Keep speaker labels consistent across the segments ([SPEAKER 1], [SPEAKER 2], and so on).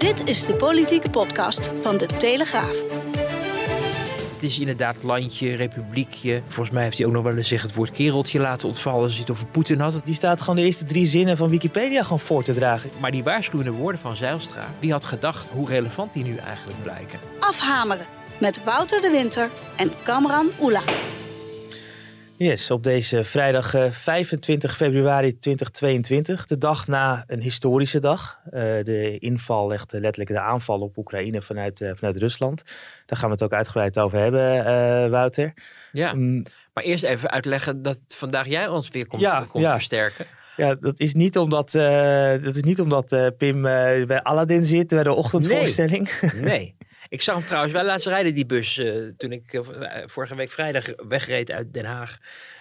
[SPEAKER 1] Dit is de politieke podcast van de Telegraaf.
[SPEAKER 2] Het is inderdaad landje, republiekje. Volgens mij heeft hij ook nog wel eens zich het woord kereltje laten ontvallen als hij het over Poetin had.
[SPEAKER 3] Die staat gewoon de eerste drie zinnen van Wikipedia gewoon voor te dragen.
[SPEAKER 2] Maar die waarschuwende woorden van Zijlstra, wie had gedacht hoe relevant die nu eigenlijk blijken?
[SPEAKER 1] Afhameren met Wouter de Winter en Kamran Oela.
[SPEAKER 3] Yes, op deze vrijdag eh, 25 februari 2022, de dag na een historische dag. Eh, de inval legde letterlijk de aanval op Oekraïne vanuit, eh, vanuit Rusland. Daar gaan we het ook uitgebreid over hebben, eh, Wouter.
[SPEAKER 2] Ja,
[SPEAKER 3] Mm,
[SPEAKER 2] maar eerst even uitleggen dat vandaag jij ons weer komt,
[SPEAKER 3] Ja,
[SPEAKER 2] komt
[SPEAKER 3] ja.
[SPEAKER 2] versterken.
[SPEAKER 3] Ja, dat is niet omdat, eh, dat is niet omdat eh, Pim eh, bij Aladdin zit bij de ochtendvoorstelling.
[SPEAKER 2] Nee. Ik zag hem trouwens wel laatst rijden, die bus, eh, toen ik eh, vorige week vrijdag wegreed uit Den Haag.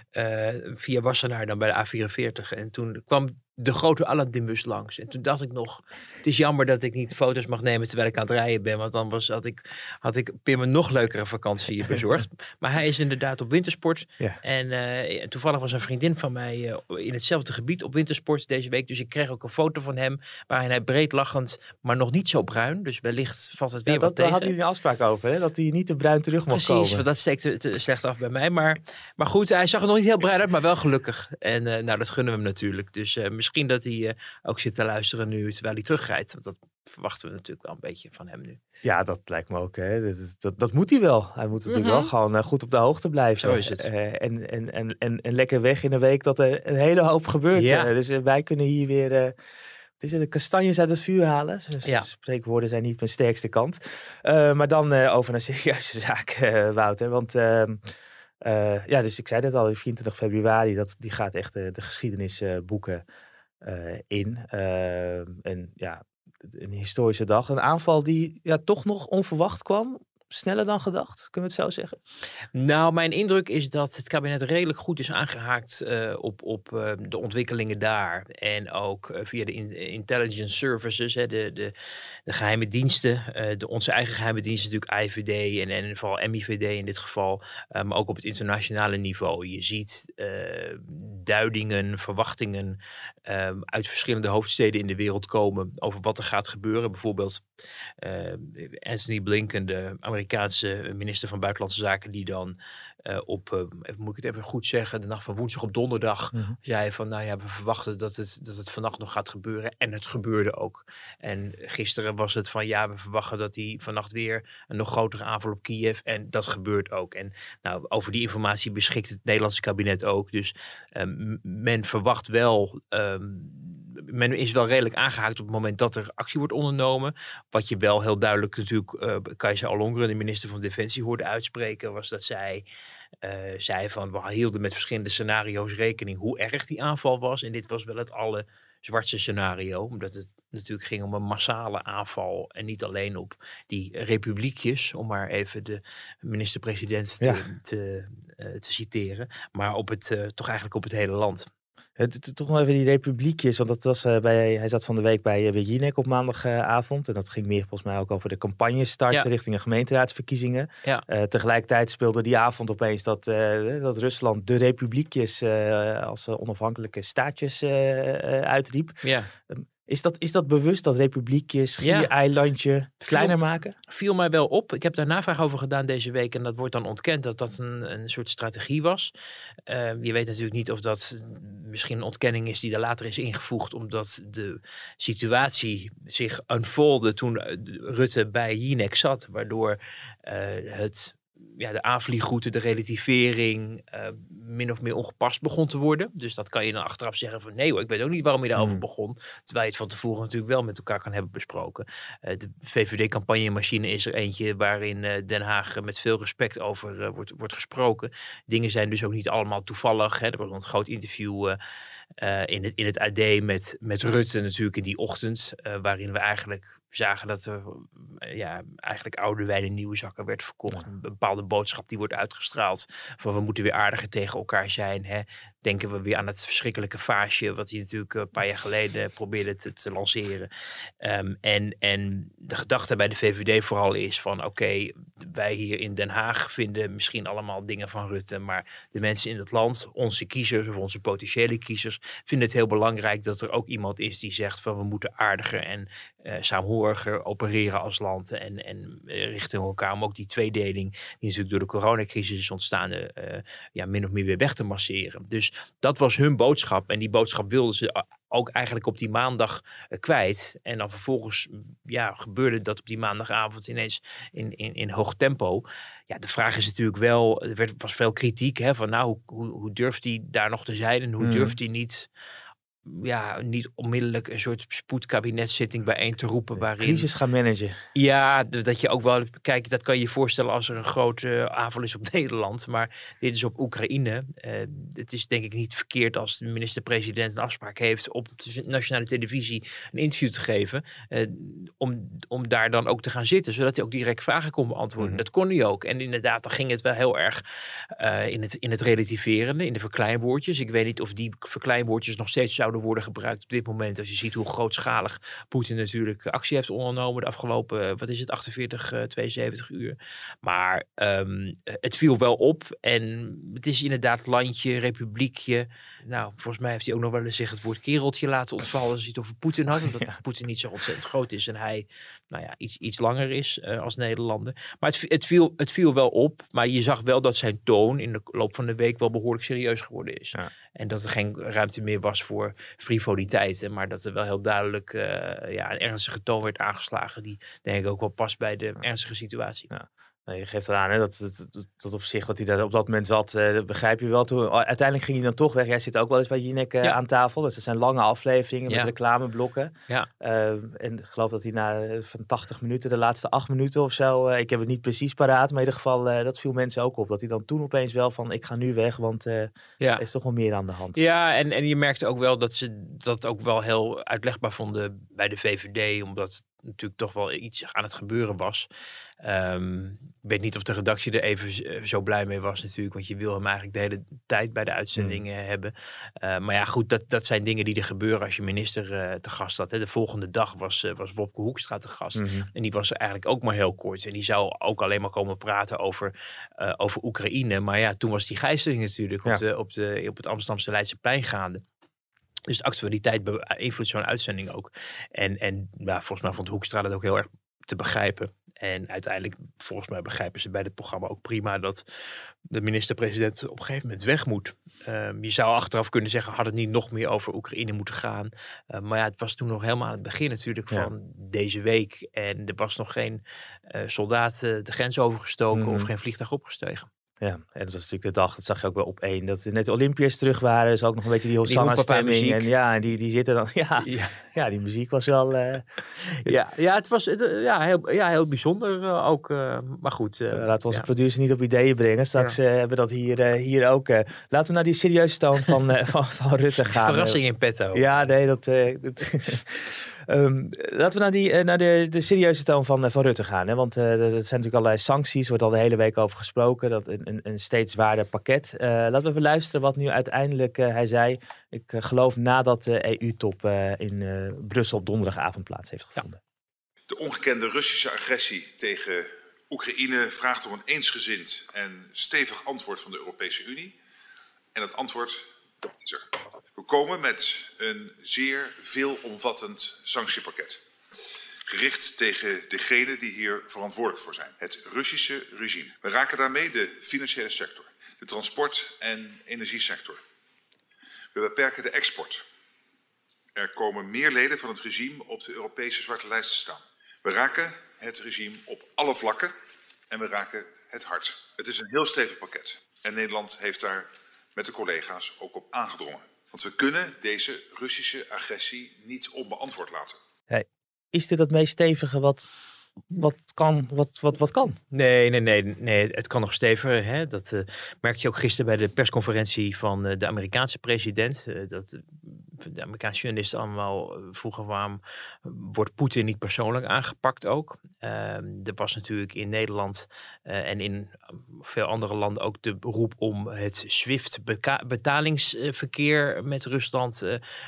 [SPEAKER 2] eh, via Wassenaar dan bij de A44. En toen kwam de grote Aladdin-bus langs. En toen dacht ik nog, het is jammer dat ik niet foto's mag nemen terwijl ik aan het rijden ben. Want dan was, had, ik, had ik Pim een nog leukere vakantie bezorgd. maar hij is inderdaad op wintersport.
[SPEAKER 3] Ja.
[SPEAKER 2] En eh, toevallig was een vriendin van mij eh, in hetzelfde gebied op wintersport deze week. Dus ik kreeg ook een foto van hem waarin hij breed lachend, maar nog niet zo bruin. Dus wellicht valt het weer
[SPEAKER 3] Ja,
[SPEAKER 2] wat
[SPEAKER 3] dat, daar
[SPEAKER 2] tegen.
[SPEAKER 3] hadden jullie een afspraak over, hè? dat hij niet te bruin terug mocht
[SPEAKER 2] Precies,
[SPEAKER 3] komen.
[SPEAKER 2] want dat steekt te, te slecht af bij mij. Maar, maar goed, hij zag er nog niet heel bruin uit, maar wel gelukkig. En eh, nou, dat gunnen we hem natuurlijk. Dus eh, misschien dat hij eh, ook zit te luisteren nu terwijl hij terugrijdt. Want dat verwachten we natuurlijk wel een beetje van hem nu.
[SPEAKER 3] Ja, dat lijkt me ook. Hè. Dat, dat, dat moet hij wel. Hij moet natuurlijk wel gewoon eh, goed op de hoogte blijven.
[SPEAKER 2] Zo is het.
[SPEAKER 3] Eh, en, en, en, en, en lekker weg in een week dat er een hele hoop gebeurt.
[SPEAKER 2] Ja.
[SPEAKER 3] Dus wij kunnen hier weer wat is het, de kastanjes uit het vuur halen. Dus
[SPEAKER 2] Ja.
[SPEAKER 3] Spreekwoorden zijn niet mijn sterkste kant. Maar dan over een serieuze zaak, Wouter. Want ehm, eh, ja, dus ik zei het al, 24 februari, dat, die gaat echt de geschiedenis boeken in. Ehm, en ja, een historische dag. Een aanval die ja, toch nog onverwacht kwam. Sneller dan gedacht, kunnen we het zo zeggen?
[SPEAKER 2] Nou, mijn indruk is dat het kabinet redelijk goed is aangehaakt eh, op, op eh, de ontwikkelingen daar. En ook eh, via de in- intelligence services, hè, de, de, de geheime diensten. de, onze eigen geheime diensten, natuurlijk IVD en, en geval MIVD in dit geval. maar ook op het internationale niveau. Je ziet duidingen, verwachtingen uit verschillende hoofdsteden in de wereld komen over wat er gaat gebeuren. Bijvoorbeeld Anthony Blinken, de Amerikaanse minister van Buitenlandse Zaken, die dan eh, op, eh, moet ik het even goed zeggen, de nacht van woensdag op donderdag
[SPEAKER 3] Mhm.
[SPEAKER 2] zei van, nou ja, we verwachten dat het, dat het vannacht nog gaat gebeuren. En het gebeurde ook. En gisteren was het van, ja, we verwachten dat die vannacht weer een nog grotere aanval op Kiev. En dat gebeurt ook. En nou, over die informatie beschikt het Nederlandse kabinet ook. Dus ehm, men verwacht wel, ehm, men is wel redelijk aangehaakt op het moment dat er actie wordt ondernomen. Wat je wel heel duidelijk natuurlijk uh, Kajsa Ollongren, de minister van Defensie, hoorde uitspreken, was dat zij uh, zei van we hielden met verschillende scenario's rekening hoe erg die aanval was. En dit was wel het alle zwartste scenario, omdat het natuurlijk ging om een massale aanval en niet alleen op die republiekjes, om maar even de minister-president te,
[SPEAKER 3] Ja.
[SPEAKER 2] te, uh, te citeren, maar op het, uh, toch eigenlijk op het hele land.
[SPEAKER 3] Het, toch nog even die republiekjes, want dat was uh, bij, hij zat van de week bij, uh, bij Jinek op maandagavond. en dat ging meer volgens mij ook over de campagne starten ja. richting de gemeenteraadsverkiezingen.
[SPEAKER 2] Ja.
[SPEAKER 3] Uh, tegelijkertijd speelde die avond opeens dat, dat Rusland de republiekjes als onafhankelijke staatjes uitriep.
[SPEAKER 2] Ja.
[SPEAKER 3] Um, is dat, is dat bewust, dat republiekjes, Schiereilandje, kleiner
[SPEAKER 2] viel,
[SPEAKER 3] maken?
[SPEAKER 2] Viel mij wel op. Ik heb daar navraag over gedaan deze week. En dat wordt dan ontkend dat dat een, een soort strategie was. Uh, je weet natuurlijk niet of dat misschien een ontkenning is die er later is ingevoegd. Omdat de situatie zich unfoldde toen Rutte bij Jinek zat. Waardoor uh, het ja, de aanvliegroute, de relativering uh, min of meer ongepast begon te worden. Dus dat kan je dan achteraf zeggen van nee hoor, ik weet ook niet waarom je daarover mm. begon. Terwijl je het van tevoren natuurlijk wel met elkaar kan hebben besproken. Uh, de VVD-campagnemachine is er eentje waarin uh, Den Haag met veel respect over wordt, wordt gesproken. Dingen zijn dus ook niet allemaal toevallig. Hè. Er was een groot interview in, het, in het AD met, met Rutte natuurlijk in die ochtend. waarin we eigenlijk zagen dat er eh, ja, eigenlijk oude wijn in nieuwe zakken werd verkocht. Een bepaalde boodschap die wordt uitgestraald. Van we moeten weer aardiger tegen elkaar zijn. Hè. Denken we weer aan het verschrikkelijke vaasje. Wat hij natuurlijk een paar jaar geleden probeerde te, lanceren. Ehm, en, en de gedachte bij de VVD vooral is van oké, wij hier in Den Haag vinden misschien allemaal dingen van Rutte. Maar de mensen in het land, onze kiezers of onze potentiële kiezers, vinden het heel belangrijk dat er ook iemand is die zegt van we moeten aardiger en uh, saamhoriger opereren als land en, en uh, richting elkaar om ook die tweedeling die natuurlijk door de coronacrisis is ontstaan, ja, min of meer weer weg te masseren. Dus dat was hun boodschap en die boodschap wilden ze ook eigenlijk op die maandag kwijt. En dan vervolgens ja, gebeurde dat op die maandagavond ineens in, in, in hoog tempo. Ja, de vraag is natuurlijk wel, er werd, was veel kritiek hè, van nou, hoe, hoe, hoe durft hij daar nog te zijn en hoe mm. durft hij niet ja, niet onmiddellijk een soort spoedkabinetszitting bijeen te roepen. Waarin,
[SPEAKER 3] crisis gaan managen.
[SPEAKER 2] Ja, dat je ook wel, kijk, dat kan je je voorstellen als er een grote aanval is op Nederland. Maar dit is op Oekraïne. Uh, het is denk ik niet verkeerd als de minister-president een afspraak heeft op de nationale televisie een interview te geven. Uh, om, om daar dan ook te gaan zitten, zodat hij ook direct vragen kon beantwoorden. Mhm. Dat kon hij ook. En inderdaad, dan ging het wel heel erg uh, in, het, in het relativerende, in de verkleinwoordjes. Ik weet niet of die verkleinwoordjes nog steeds zouden worden gebruikt op dit moment. Als je ziet hoe grootschalig Poetin natuurlijk actie heeft ondernomen de afgelopen, eh, wat is het, 48, uh, 72 uur. Maar um, het viel wel op en het is inderdaad landje, republiekje. Nou, volgens mij heeft hij ook nog wel eens zich het woord kereltje laten ontvallen als hij het over Poetin had. Omdat ja. Poetin niet zo ontzettend groot is en hij nou ja, iets, iets langer is uh, als Nederlander. Maar het, het, viel, het viel wel op, maar je zag wel dat zijn toon in de loop van de week wel behoorlijk serieus geworden is. Ja. En dat er geen ruimte meer was voor frivoliteiten. Maar dat er wel heel duidelijk uh, ja, een ernstige toon werd aangeslagen. Die denk ik ook wel past bij de ernstige situatie.
[SPEAKER 3] Ja. Je geeft eraan hè, dat, dat, dat op zich dat hij daar op dat moment zat, uh, begrijp je wel. Toen, oh, uiteindelijk ging hij dan toch weg. Jij zit ook wel eens bij Jinek uh, aan tafel. Dus er zijn lange afleveringen met reclameblokken. Ja. Uh, en ik geloof dat hij na van 80 minuten, de laatste 8 minuten of zo, ik heb het niet precies paraat, maar in ieder geval, dat viel mensen ook op. Dat hij dan toen opeens wel van, ik ga nu weg, want ja. er is toch wel meer aan de hand.
[SPEAKER 2] Ja, en, en je merkte ook wel dat ze dat ook wel heel uitlegbaar vonden bij de VVD, omdat natuurlijk toch wel iets aan het gebeuren was. Um, ik weet niet of de redactie er even eh, zo blij mee was natuurlijk, want je wil hem eigenlijk de hele tijd bij de uitzendingen hmm. hebben. Uh, maar ja, goed, dat, dat zijn dingen die er gebeuren als je minister uh, te gast had. Hè. De volgende dag was, uh, was Wopke Hoekstra te gast. Mm -hmm. En die was er eigenlijk ook maar heel kort. En die zou ook alleen maar komen praten over, over Oekraïne. Maar ja, toen was die gijzeling natuurlijk ja. op, de, op, de, op het Amsterdamse Leidseplein gaande. Dus de actualiteit beïnvloedt zo'n uitzending ook. En, en ja, volgens mij vond Hoekstra dat ook heel erg te begrijpen. En uiteindelijk, volgens mij begrijpen ze bij dit programma ook prima dat de minister-president op een gegeven moment weg moet. Um, je zou achteraf kunnen zeggen, had het niet nog meer over Oekraïne moeten gaan. Uh, maar ja, het was toen nog helemaal aan het begin natuurlijk van deze week. En er was nog geen uh, soldaat de grens overgestoken mm. of geen vliegtuig opgestegen.
[SPEAKER 3] Ja, en dat was natuurlijk de dag, dat zag je ook wel op één, dat net de Olympiërs terug waren. Dus ook nog een beetje die Hosanna-stemming. En ja, die, die zitten dan, ja, ja, ja. die muziek was wel... Uh,
[SPEAKER 2] ja, ja, het was uh, ja, heel, ja, heel bijzonder uh, ook, maar goed.
[SPEAKER 3] laten we onze ja. producer niet op ideeën brengen. Straks hebben we dat hier, hier ook. laten we naar die serieuze toon van, van, van Rutte gaan.
[SPEAKER 2] Verrassing in petto.
[SPEAKER 3] Ja, nee, dat... dat Um, laten we naar, die, uh, naar de, de serieuze toon van, uh, van Rutte gaan. Hè? Want uh, er zijn natuurlijk allerlei sancties, wordt al de hele week over gesproken. Dat een, een, steeds zwaarder pakket. laten we even luisteren wat nu uiteindelijk hij zei. Ik geloof nadat de EU-top in Brussel op donderdagavond plaats heeft gevonden.
[SPEAKER 4] De ongekende Russische agressie tegen Oekraïne vraagt om een eensgezind en stevig antwoord van de Europese Unie. En het antwoord We komen met een zeer veelomvattend sanctiepakket. Gericht tegen degenen die hier verantwoordelijk voor zijn. Het Russische regime. We raken daarmee de financiële sector, de transport- en energiesector. We beperken de export. Er komen meer leden van het regime op de Europese zwarte lijst te staan. We raken het regime op alle vlakken en we raken het hart. Het is een heel stevig pakket. En Nederland heeft daar met de collega's ook op aangedrongen. Want we kunnen deze Russische agressie niet onbeantwoord laten.
[SPEAKER 3] Is dit het meest stevige wat, wat, kan, wat, wat, wat kan?
[SPEAKER 2] Nee, nee, nee, nee, het kan nog steviger. Hè? Dat uh, merk je ook gisteren bij de persconferentie van uh, de Amerikaanse president. Uh, dat de Amerikaanse journalisten allemaal vroegen waarom wordt Poetin niet persoonlijk aangepakt ook. Ehm, er was natuurlijk in Nederland en in veel andere landen ook de roep om het SWIFT betalingsverkeer met Rusland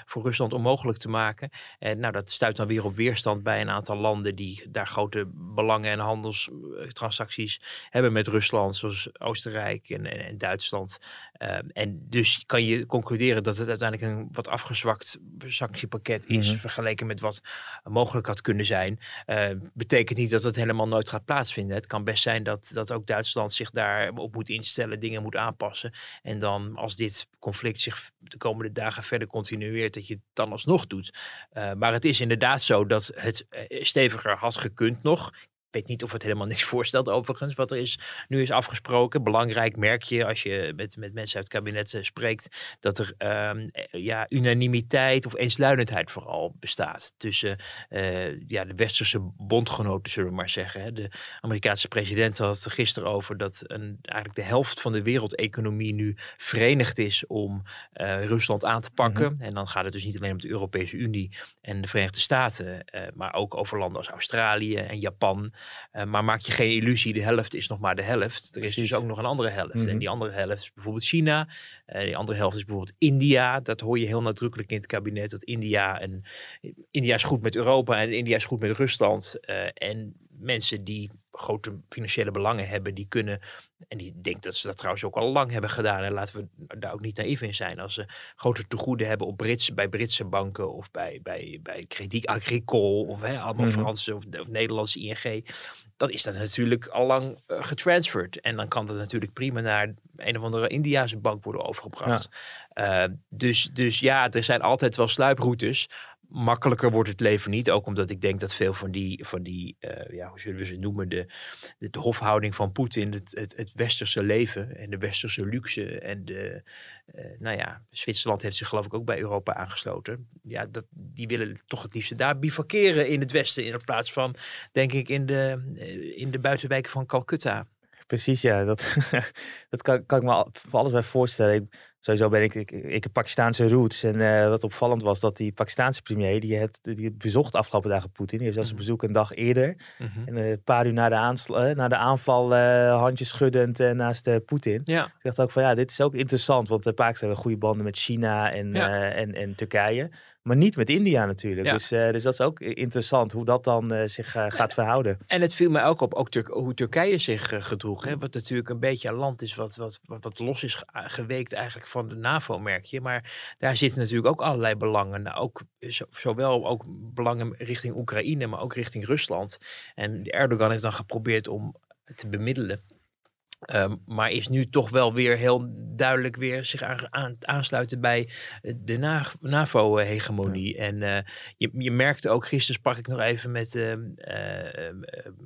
[SPEAKER 2] voor Rusland onmogelijk te maken. En nou, dat stuit dan weer op weerstand bij een aantal landen die daar grote belangen en handelstransacties hebben met Rusland, zoals Oostenrijk en, en, en Duitsland. Um, en dus kan je concluderen dat het uiteindelijk een wat afgezwakt sanctiepakket is, mm -hmm. vergeleken met wat mogelijk had kunnen zijn. Uh, betekent niet dat het helemaal nooit gaat plaatsvinden. Het kan best zijn dat, dat ook Duitsland zich daarop moet instellen, dingen moet aanpassen. En dan als dit conflict zich de komende dagen verder continueert, dat je het dan alsnog doet. Uh, maar het is inderdaad zo dat het steviger had gekund nog. Ik weet niet of het helemaal niks voorstelt overigens, wat er is, nu is afgesproken. Belangrijk merk je als je met, met mensen uit het kabinet uh, spreekt, dat er uh, ja, unanimiteit of eensluidendheid vooral bestaat tussen uh, ja, de westerse bondgenoten, zullen we maar zeggen. Hè. De Amerikaanse president had het er gisteren over dat een, eigenlijk de helft van de wereldeconomie nu verenigd is om uh, Rusland aan te pakken. Mm -hmm. En dan gaat het dus niet alleen om de Europese Unie en de Verenigde Staten, maar ook over landen als Australië en Japan. Uh, maar maak je geen illusie, de helft is nog maar de helft. Er is dus ook nog een andere helft. Mm -hmm. En die andere helft is bijvoorbeeld China. Uh, die andere helft is bijvoorbeeld India. Dat hoor je heel nadrukkelijk in het kabinet. Dat India en India is goed met Europa en India is goed met Rusland. Uh, en mensen die grote financiële belangen hebben, die kunnen, en die denkt dat ze dat trouwens ook al lang hebben gedaan, en laten we daar ook niet naïef in zijn, als ze grote tegoeden hebben op Brits, bij Britse banken of bij, bij, bij Credit Agricole of hè, allemaal mm -hmm. Franse of, of, Nederlandse ING, dan is dat natuurlijk al lang uh, getransferd. En dan kan dat natuurlijk prima naar een of andere Indiase bank worden overgebracht. Ja. Uh, dus, dus ja, er zijn altijd wel sluiproutes makkelijker wordt het leven niet. Ook omdat ik denk dat veel van die, van die uh, ja, hoe zullen we ze noemen, de, de, hofhouding van Poetin, het, het, het, westerse leven en de westerse luxe. En de, uh, nou ja, Zwitserland heeft zich geloof ik ook bij Europa aangesloten. Ja, dat, die willen toch het liefste daar bivakeren in het westen, in plaats van, denk ik, in de, in de buitenwijken van Calcutta.
[SPEAKER 3] Precies, ja. Dat, dat kan, kan ik me alles bij voorstellen. Sowieso ben ik, ik, ik heb Pakistaanse roots. En uh, wat opvallend was dat die Pakistaanse premier, die het, die bezocht afgelopen dagen Poetin. Die heeft zelfs een bezoek een dag eerder. Mm -hmm. En een paar uur na de, aansla, na de aanval uh, handjes schuddend uh, naast Poetin.
[SPEAKER 2] Ja.
[SPEAKER 3] Ik dacht ook van ja, dit is ook interessant. Want de Pakistan hebben goede banden met China en, ja. en, en Turkije. Maar niet met India natuurlijk. Ja. Dus, uh, dus dat is ook interessant hoe dat dan uh, zich uh, gaat verhouden.
[SPEAKER 2] En het viel mij ook op ook hoe Turkije zich gedroeg. Hè? Wat natuurlijk een beetje een land is wat, wat, wat, wat los is geweekt eigenlijk van de NAVO, merk je. Maar daar zitten natuurlijk ook allerlei belangen. Nou, ook, zo, zowel ook belangen richting Oekraïne, maar ook richting Rusland. En Erdogan heeft dan geprobeerd om te bemiddelen. Um, maar is nu toch wel weer heel duidelijk weer zich aan, aan, aansluiten bij de Na, NAVO-hegemonie. Ja. En uh, je, je merkte ook, gisteren sprak ik nog even met uh, uh,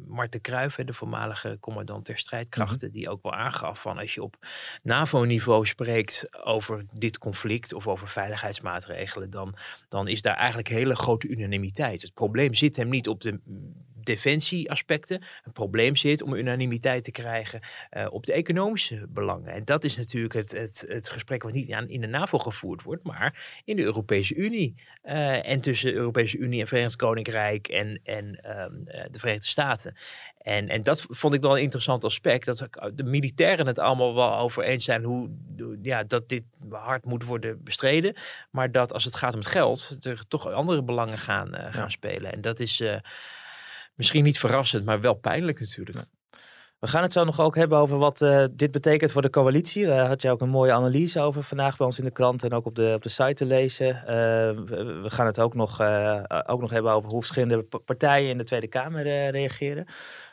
[SPEAKER 2] Marten Kruijf, de voormalige commandant der strijdkrachten, mm -hmm. die ook wel aangaf van als je op NAVO-niveau spreekt over dit conflict of over veiligheidsmaatregelen, dan, dan is daar eigenlijk hele grote unanimiteit. Het probleem zit hem niet op de defensieaspecten een probleem zit om unanimiteit te krijgen uh, op de economische belangen. En dat is natuurlijk het, het, het gesprek wat niet aan, in de NAVO gevoerd wordt, maar in de Europese Unie. Uh, en tussen de Europese Unie en Verenigd Koninkrijk en, en um, uh, de Verenigde Staten. En, en dat vond ik wel een interessant aspect. Dat de militairen het allemaal wel over eens zijn hoe, ja, dat dit hard moet worden bestreden. Maar dat als het gaat om het geld, er toch andere belangen gaan, uh, gaan ja. spelen. En dat is uh, misschien niet verrassend, maar wel pijnlijk natuurlijk. Ja.
[SPEAKER 3] We gaan het zo nog ook hebben over wat uh, dit betekent voor de coalitie. Daar had je ook een mooie analyse over vandaag bij ons in de krant en ook op de, op de site te lezen. Uh, we, we, gaan het ook nog, uh, ook nog hebben over hoe verschillende partijen in de Tweede Kamer reageren.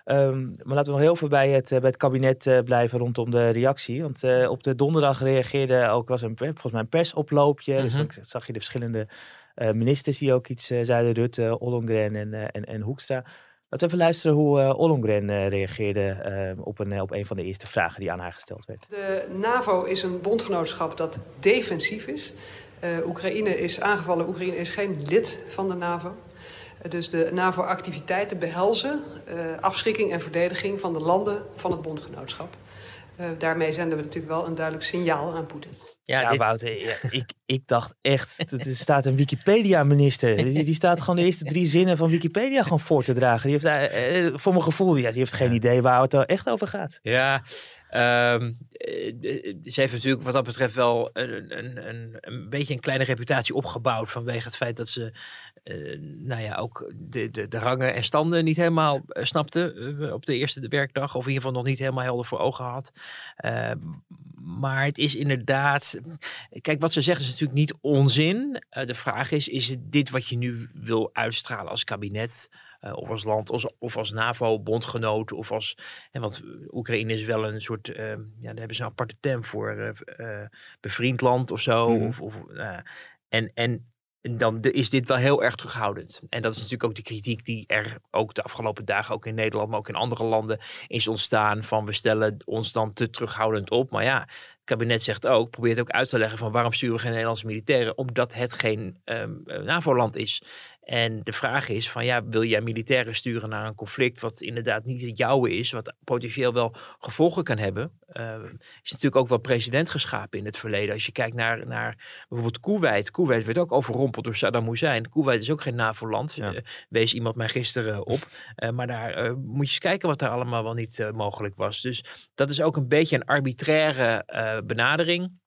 [SPEAKER 3] Um, maar laten we nog heel veel bij het, bij het kabinet blijven rondom de reactie. Want op de donderdag reageerde ook, was een, volgens mij een persoploopje. Dus dan zag je de verschillende ministers die ook iets zeiden, Rutte, Ollongren en, en, en Hoekstra. Laten we even luisteren hoe uh, Ollongren reageerde op, een, op een van de eerste vragen die aan haar gesteld werd.
[SPEAKER 5] De NAVO is een bondgenootschap dat defensief is. Oekraïne is aangevallen. Oekraïne is geen lid van de NAVO. Dus de NAVO-activiteiten behelzen afschrikking en verdediging van de landen van het bondgenootschap. daarmee zenden we natuurlijk wel een duidelijk signaal aan Poetin.
[SPEAKER 3] Ja, dit... Wouter, ik, ik dacht echt, er staat een Wikipedia-minister. Die, die, staat gewoon de eerste drie zinnen van Wikipedia gewoon voor te dragen. Die heeft, uh, voor mijn gevoel, ja, die heeft geen idee waar het er echt over gaat.
[SPEAKER 2] Ja, Um, ze heeft natuurlijk wat dat betreft wel een, een, een, een, beetje een kleine reputatie opgebouwd vanwege het feit dat ze uh, nou ja, ook de, de, de rangen en standen niet helemaal snapte op de eerste werkdag. Of in ieder geval nog niet helemaal helder voor ogen had. Maar het is inderdaad. Kijk, wat ze zegt is natuurlijk niet onzin. de vraag is: is het dit wat je nu wil uitstralen als kabinet? Of als land, of, of als NAVO-bondgenoot, of als, en want Oekraïne is wel een soort, ja, daar hebben ze een aparte term voor, bevriend land of zo. Mm -hmm. of, of en, en dan is dit wel heel erg terughoudend. En dat is natuurlijk ook de kritiek die er ook de afgelopen dagen, ook in Nederland, maar ook in andere landen, is ontstaan. Van we stellen ons dan te terughoudend op. Maar ja, het kabinet zegt ook, probeert ook uit te leggen van waarom sturen we geen Nederlandse militairen? Omdat het geen um, NAVO-land is. En de vraag is van ja, wil jij militairen sturen naar een conflict wat inderdaad niet het jouwe is, wat potentieel wel gevolgen kan hebben. Uh, is natuurlijk ook wel president geschapen in het verleden. Als je kijkt naar, naar bijvoorbeeld Kuwait. Kuwait werd ook overrompeld door Saddam Hussein. Kuwait is ook geen NAVO-land. Ja. Uh, wees iemand mij gisteren op. Uh, maar daar moet je eens kijken wat daar allemaal wel niet mogelijk was. Dus dat is ook een beetje een arbitraire benadering.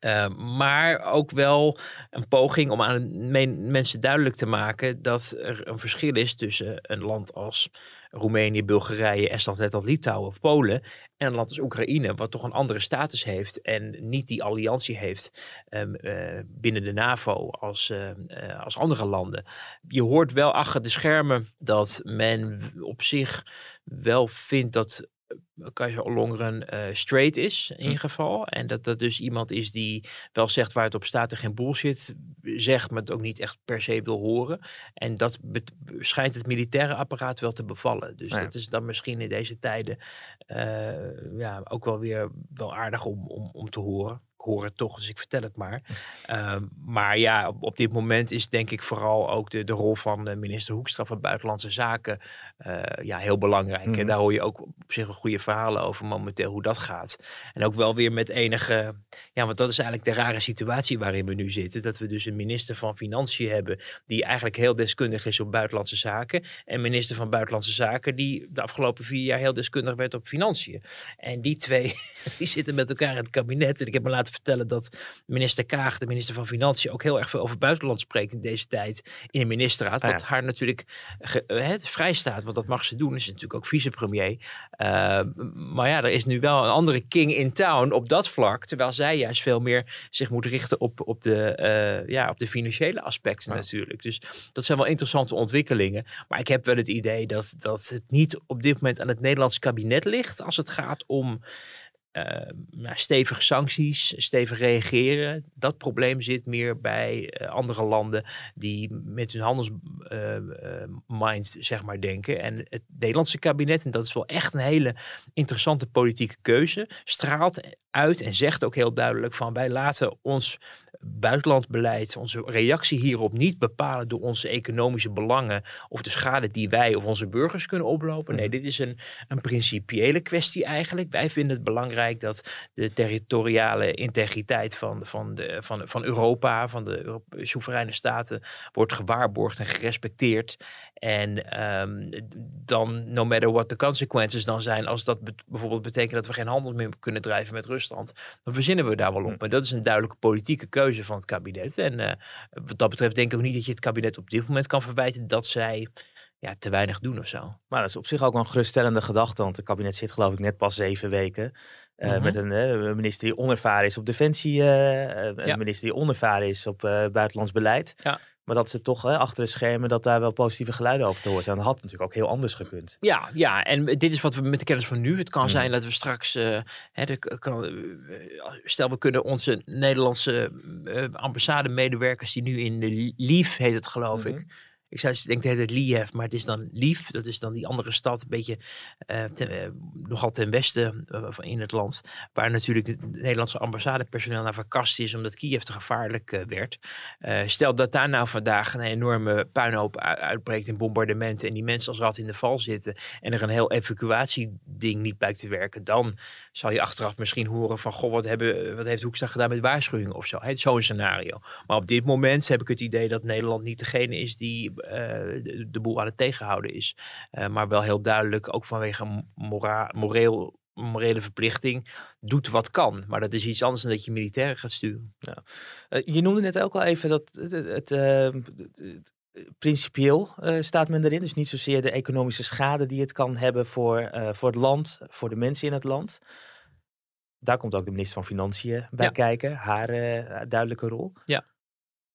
[SPEAKER 2] Uh, maar ook wel een poging om aan mensen duidelijk te maken dat er een verschil is tussen een land als Roemenië, Bulgarije, Estland, Letland, Litouwen of Polen en een land als Oekraïne, wat toch een andere status heeft en niet die alliantie heeft um, uh, binnen de NAVO als, uh, als andere landen. Je hoort wel achter de schermen dat men op zich wel vindt dat Kaiser Ollongren uh, straight is in ieder hm. geval. En dat dat dus iemand is die wel zegt waar het op staat en geen bullshit zegt, maar het ook niet echt per se wil horen. En dat schijnt het militaire apparaat wel te bevallen. Dus dat is dan misschien in deze tijden uh, ja, ook wel weer wel aardig om, om, om te horen ik hoor het toch, dus ik vertel het maar. Uh, maar ja, op, op, dit moment is denk ik vooral ook de, de rol van de minister Hoekstra van Buitenlandse Zaken uh, ja, heel belangrijk. Mm. En daar hoor je ook op zich wel goede verhalen over momenteel hoe dat gaat. En ook wel weer met enige, ja, want dat is eigenlijk de rare situatie waarin we nu zitten. Dat we dus een minister van Financiën hebben die eigenlijk heel deskundig is op buitenlandse zaken. En minister van Buitenlandse Zaken die de afgelopen vier jaar heel deskundig werd op financiën. En die twee, die zitten met elkaar in het kabinet. En ik heb me laten vertellen dat minister Kaag, de minister van Financiën, ook heel erg veel over buitenland spreekt in deze tijd in de ministerraad. Wat ah, haar natuurlijk uh, vrij staat, want dat mag ze doen. Is natuurlijk ook vicepremier. Uh, maar ja, er is nu wel een andere king in town op dat vlak. Terwijl zij juist veel meer zich moet richten op, op, de, uh, ja, op de financiële aspecten ja. natuurlijk. Dus dat zijn wel interessante ontwikkelingen. Maar ik heb wel het idee dat, dat het niet op dit moment aan het Nederlands kabinet ligt als het gaat om nou, stevige sancties, stevig reageren. Dat probleem zit meer bij uh, andere landen die met hun handelsmind uh, zeg maar denken. En het Nederlandse kabinet, en dat is wel echt een hele interessante politieke keuze, straalt uit en zegt ook heel duidelijk van wij laten ons buitenlandbeleid, onze reactie hierop niet bepalen door onze economische belangen of de schade die wij of onze burgers kunnen oplopen. Nee, dit is een, een principiële kwestie eigenlijk. Wij vinden het belangrijk dat de territoriale integriteit van, van, de, van, van Europa, van de soevereine staten, wordt gewaarborgd en gerespecteerd. En um, dan, no matter what the consequences dan zijn, als dat be bijvoorbeeld betekent dat we geen handel meer kunnen drijven met Rusland, dan verzinnen we daar wel op. En dat is een duidelijke politieke keuze van het kabinet. En uh, wat dat betreft denk ik ook niet dat je het kabinet op dit moment kan verwijten dat zij ja, te weinig doen of zo.
[SPEAKER 3] Maar dat is op zich ook een geruststellende gedachte, want het kabinet zit geloof ik net pas zeven weken. Uh, mm -hmm. Met een uh, minister die onervaren is op defensie, een ja. minister die onervaren is op buitenlands beleid. Ja. Maar dat ze toch hè, achter de schermen, dat daar wel positieve geluiden over te horen zijn. Dat had natuurlijk ook heel anders gekund.
[SPEAKER 2] Ja, ja, en dit is wat we met de kennis van nu. Het kan mm. zijn dat we straks, uh, hè, de, kan, stel we kunnen onze Nederlandse uh, ambassade medewerkers die nu in de LIEF heet het geloof mm -hmm. ik ik zou denk de hele tijd Liev, maar het is dan Lief. Dat is dan die andere stad, een beetje ten, uh, nogal ten westen uh, in het land. Waar natuurlijk het Nederlandse ambassadepersoneel naar verkast is, omdat Kiev te gevaarlijk werd. stel dat daar nou vandaag een enorme puinhoop uitbreekt in bombardementen. En die mensen als rat in de val zitten. En er een heel evacuatieding niet blijkt te werken. Dan zal je achteraf misschien horen van, goh, wat, hebben, wat heeft Hoekstra gedaan met waarschuwingen of zo. Zo'n scenario. Maar op dit moment heb ik het idee dat Nederland niet degene is die eh, de, de, boel aan het tegenhouden is. Eh, maar wel heel duidelijk, ook vanwege mora moreel morele verplichting doet wat kan. Maar dat is iets anders dan dat je militairen gaat sturen. Ja.
[SPEAKER 3] Uh, je noemde net ook al even dat het, het, het principieel uh, staat men erin. Dus niet zozeer de economische schade die het kan hebben voor, voor het land, voor de mensen in het land. Daar komt ook de minister van Financiën bij ja. kijken, haar duidelijke rol.
[SPEAKER 2] Ja.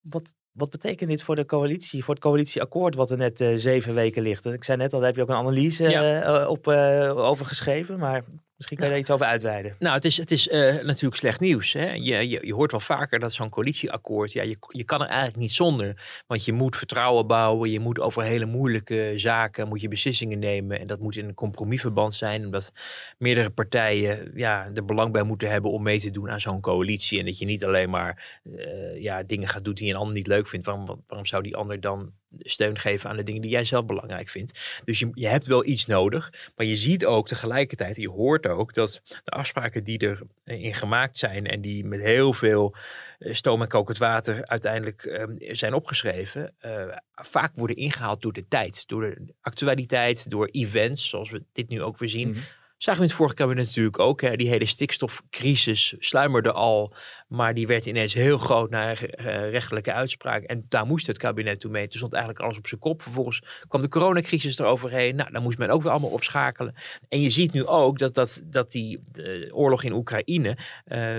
[SPEAKER 3] Wat, wat betekent dit voor de coalitie, voor het coalitieakkoord wat er net uh, zeven weken ligt? Ik zei net al, daar heb je ook een analyse ja. uh, op, uh, over geschreven, maar Misschien kan je daar iets over uitweiden.
[SPEAKER 2] Nou, het is, het is uh, natuurlijk slecht nieuws. Hè? Je, je, je hoort wel vaker dat zo'n coalitieakkoord, ja, je, je kan er eigenlijk niet zonder. Want je moet vertrouwen bouwen, je moet over hele moeilijke zaken, moet je beslissingen nemen. En dat moet in een compromisverband zijn, omdat meerdere partijen ja, er belang bij moeten hebben om mee te doen aan zo'n coalitie. En dat je niet alleen maar uh, ja, dingen gaat doen die een ander niet leuk vindt. Waarom, waarom zou die ander dan steun geven aan de dingen die jij zelf belangrijk vindt. Dus je, je hebt wel iets nodig, maar je ziet ook tegelijkertijd, je hoort ook dat de afspraken die erin gemaakt zijn en die met heel veel eh, stoom en kokend water uiteindelijk um, zijn opgeschreven, uh, vaak worden ingehaald door de tijd, door de actualiteit, door events, zoals we dit nu ook weer zien. -hmm. Zagen we in het vorige kabinet natuurlijk ook. Hè, die hele stikstofcrisis sluimerde al. Maar die werd ineens heel groot naar uh, rechtelijke uitspraak. En daar moest het kabinet toe mee. Toen stond eigenlijk alles op zijn kop. Vervolgens kwam de coronacrisis eroverheen. Nou, dan moest men ook weer allemaal opschakelen. En je ziet nu ook dat, dat, dat die oorlog in Oekraïne uh,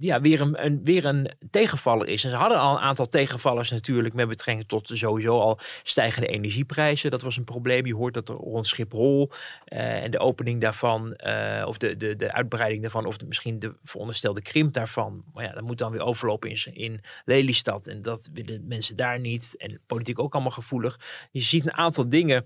[SPEAKER 2] ja, weer, een, weer een tegenvaller is. En ze hadden al een aantal tegenvallers natuurlijk met betrekking tot sowieso al stijgende energieprijzen. Dat was een probleem. Je hoort dat er rond Schiphol uh, en de opening daarvan uh, of de, de, de uitbreiding daarvan, of de, misschien de veronderstelde krimp daarvan. Maar ja, dat moet dan weer overlopen in, in Lelystad. En dat willen mensen daar niet. En politiek ook allemaal gevoelig. Je ziet een aantal dingen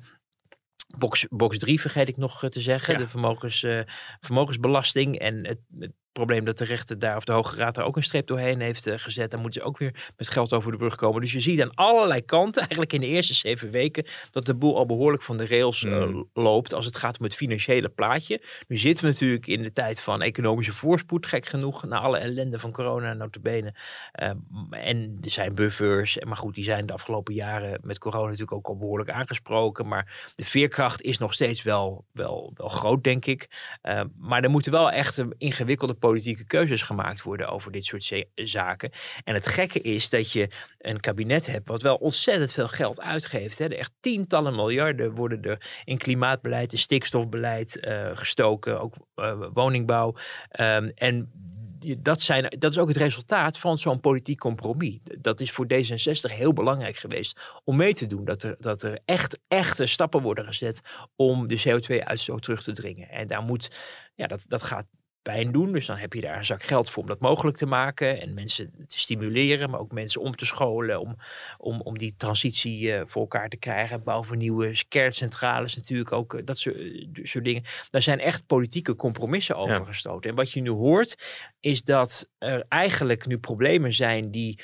[SPEAKER 2] Box, box 3 vergeet ik nog te zeggen. Ja. De vermogens, uh, vermogensbelasting en het, het, probleem dat de rechter daar of de Hoge Raad daar ook een streep doorheen heeft uh, gezet. Dan moeten ze ook weer met geld over de brug komen. Dus je ziet aan allerlei kanten, eigenlijk in de eerste zeven weken, dat de boel al behoorlijk van de rails uh, mm. loopt als het gaat om het financiële plaatje. Nu zitten we natuurlijk in de tijd van economische voorspoed, gek genoeg, na alle ellende van corona notabene. Uh, en er zijn buffers, maar goed, die zijn de afgelopen jaren met corona natuurlijk ook al behoorlijk aangesproken. Maar de veerkracht is nog steeds wel, wel, wel groot, denk ik. Maar er moeten wel echt een ingewikkelde politieke keuzes gemaakt worden over dit soort zaken. En het gekke is dat je een kabinet hebt wat wel ontzettend veel geld uitgeeft. Hè. echt tientallen miljarden worden er in klimaatbeleid, in stikstofbeleid uh, gestoken, ook uh, woningbouw. Um, en dat, zijn, dat is ook het resultaat van zo'n politiek compromis. Dat is voor D66 heel belangrijk geweest om mee te doen. Dat er, dat er echt, echte stappen worden gezet om de CO2-uitstoot terug te dringen. En daar moet, ja, dat, dat gaat pijn doen. Dus dan heb je daar een zak geld voor om dat mogelijk te maken. En mensen te stimuleren, maar ook mensen om te scholen. Om, om, om die transitie uh, voor elkaar te krijgen. Bouw van nieuwe kerncentrales natuurlijk ook. Uh, dat soort, uh, soort, dingen. Daar zijn echt politieke compromissen over ja. gestoten. En wat je nu hoort, is dat er eigenlijk nu problemen zijn die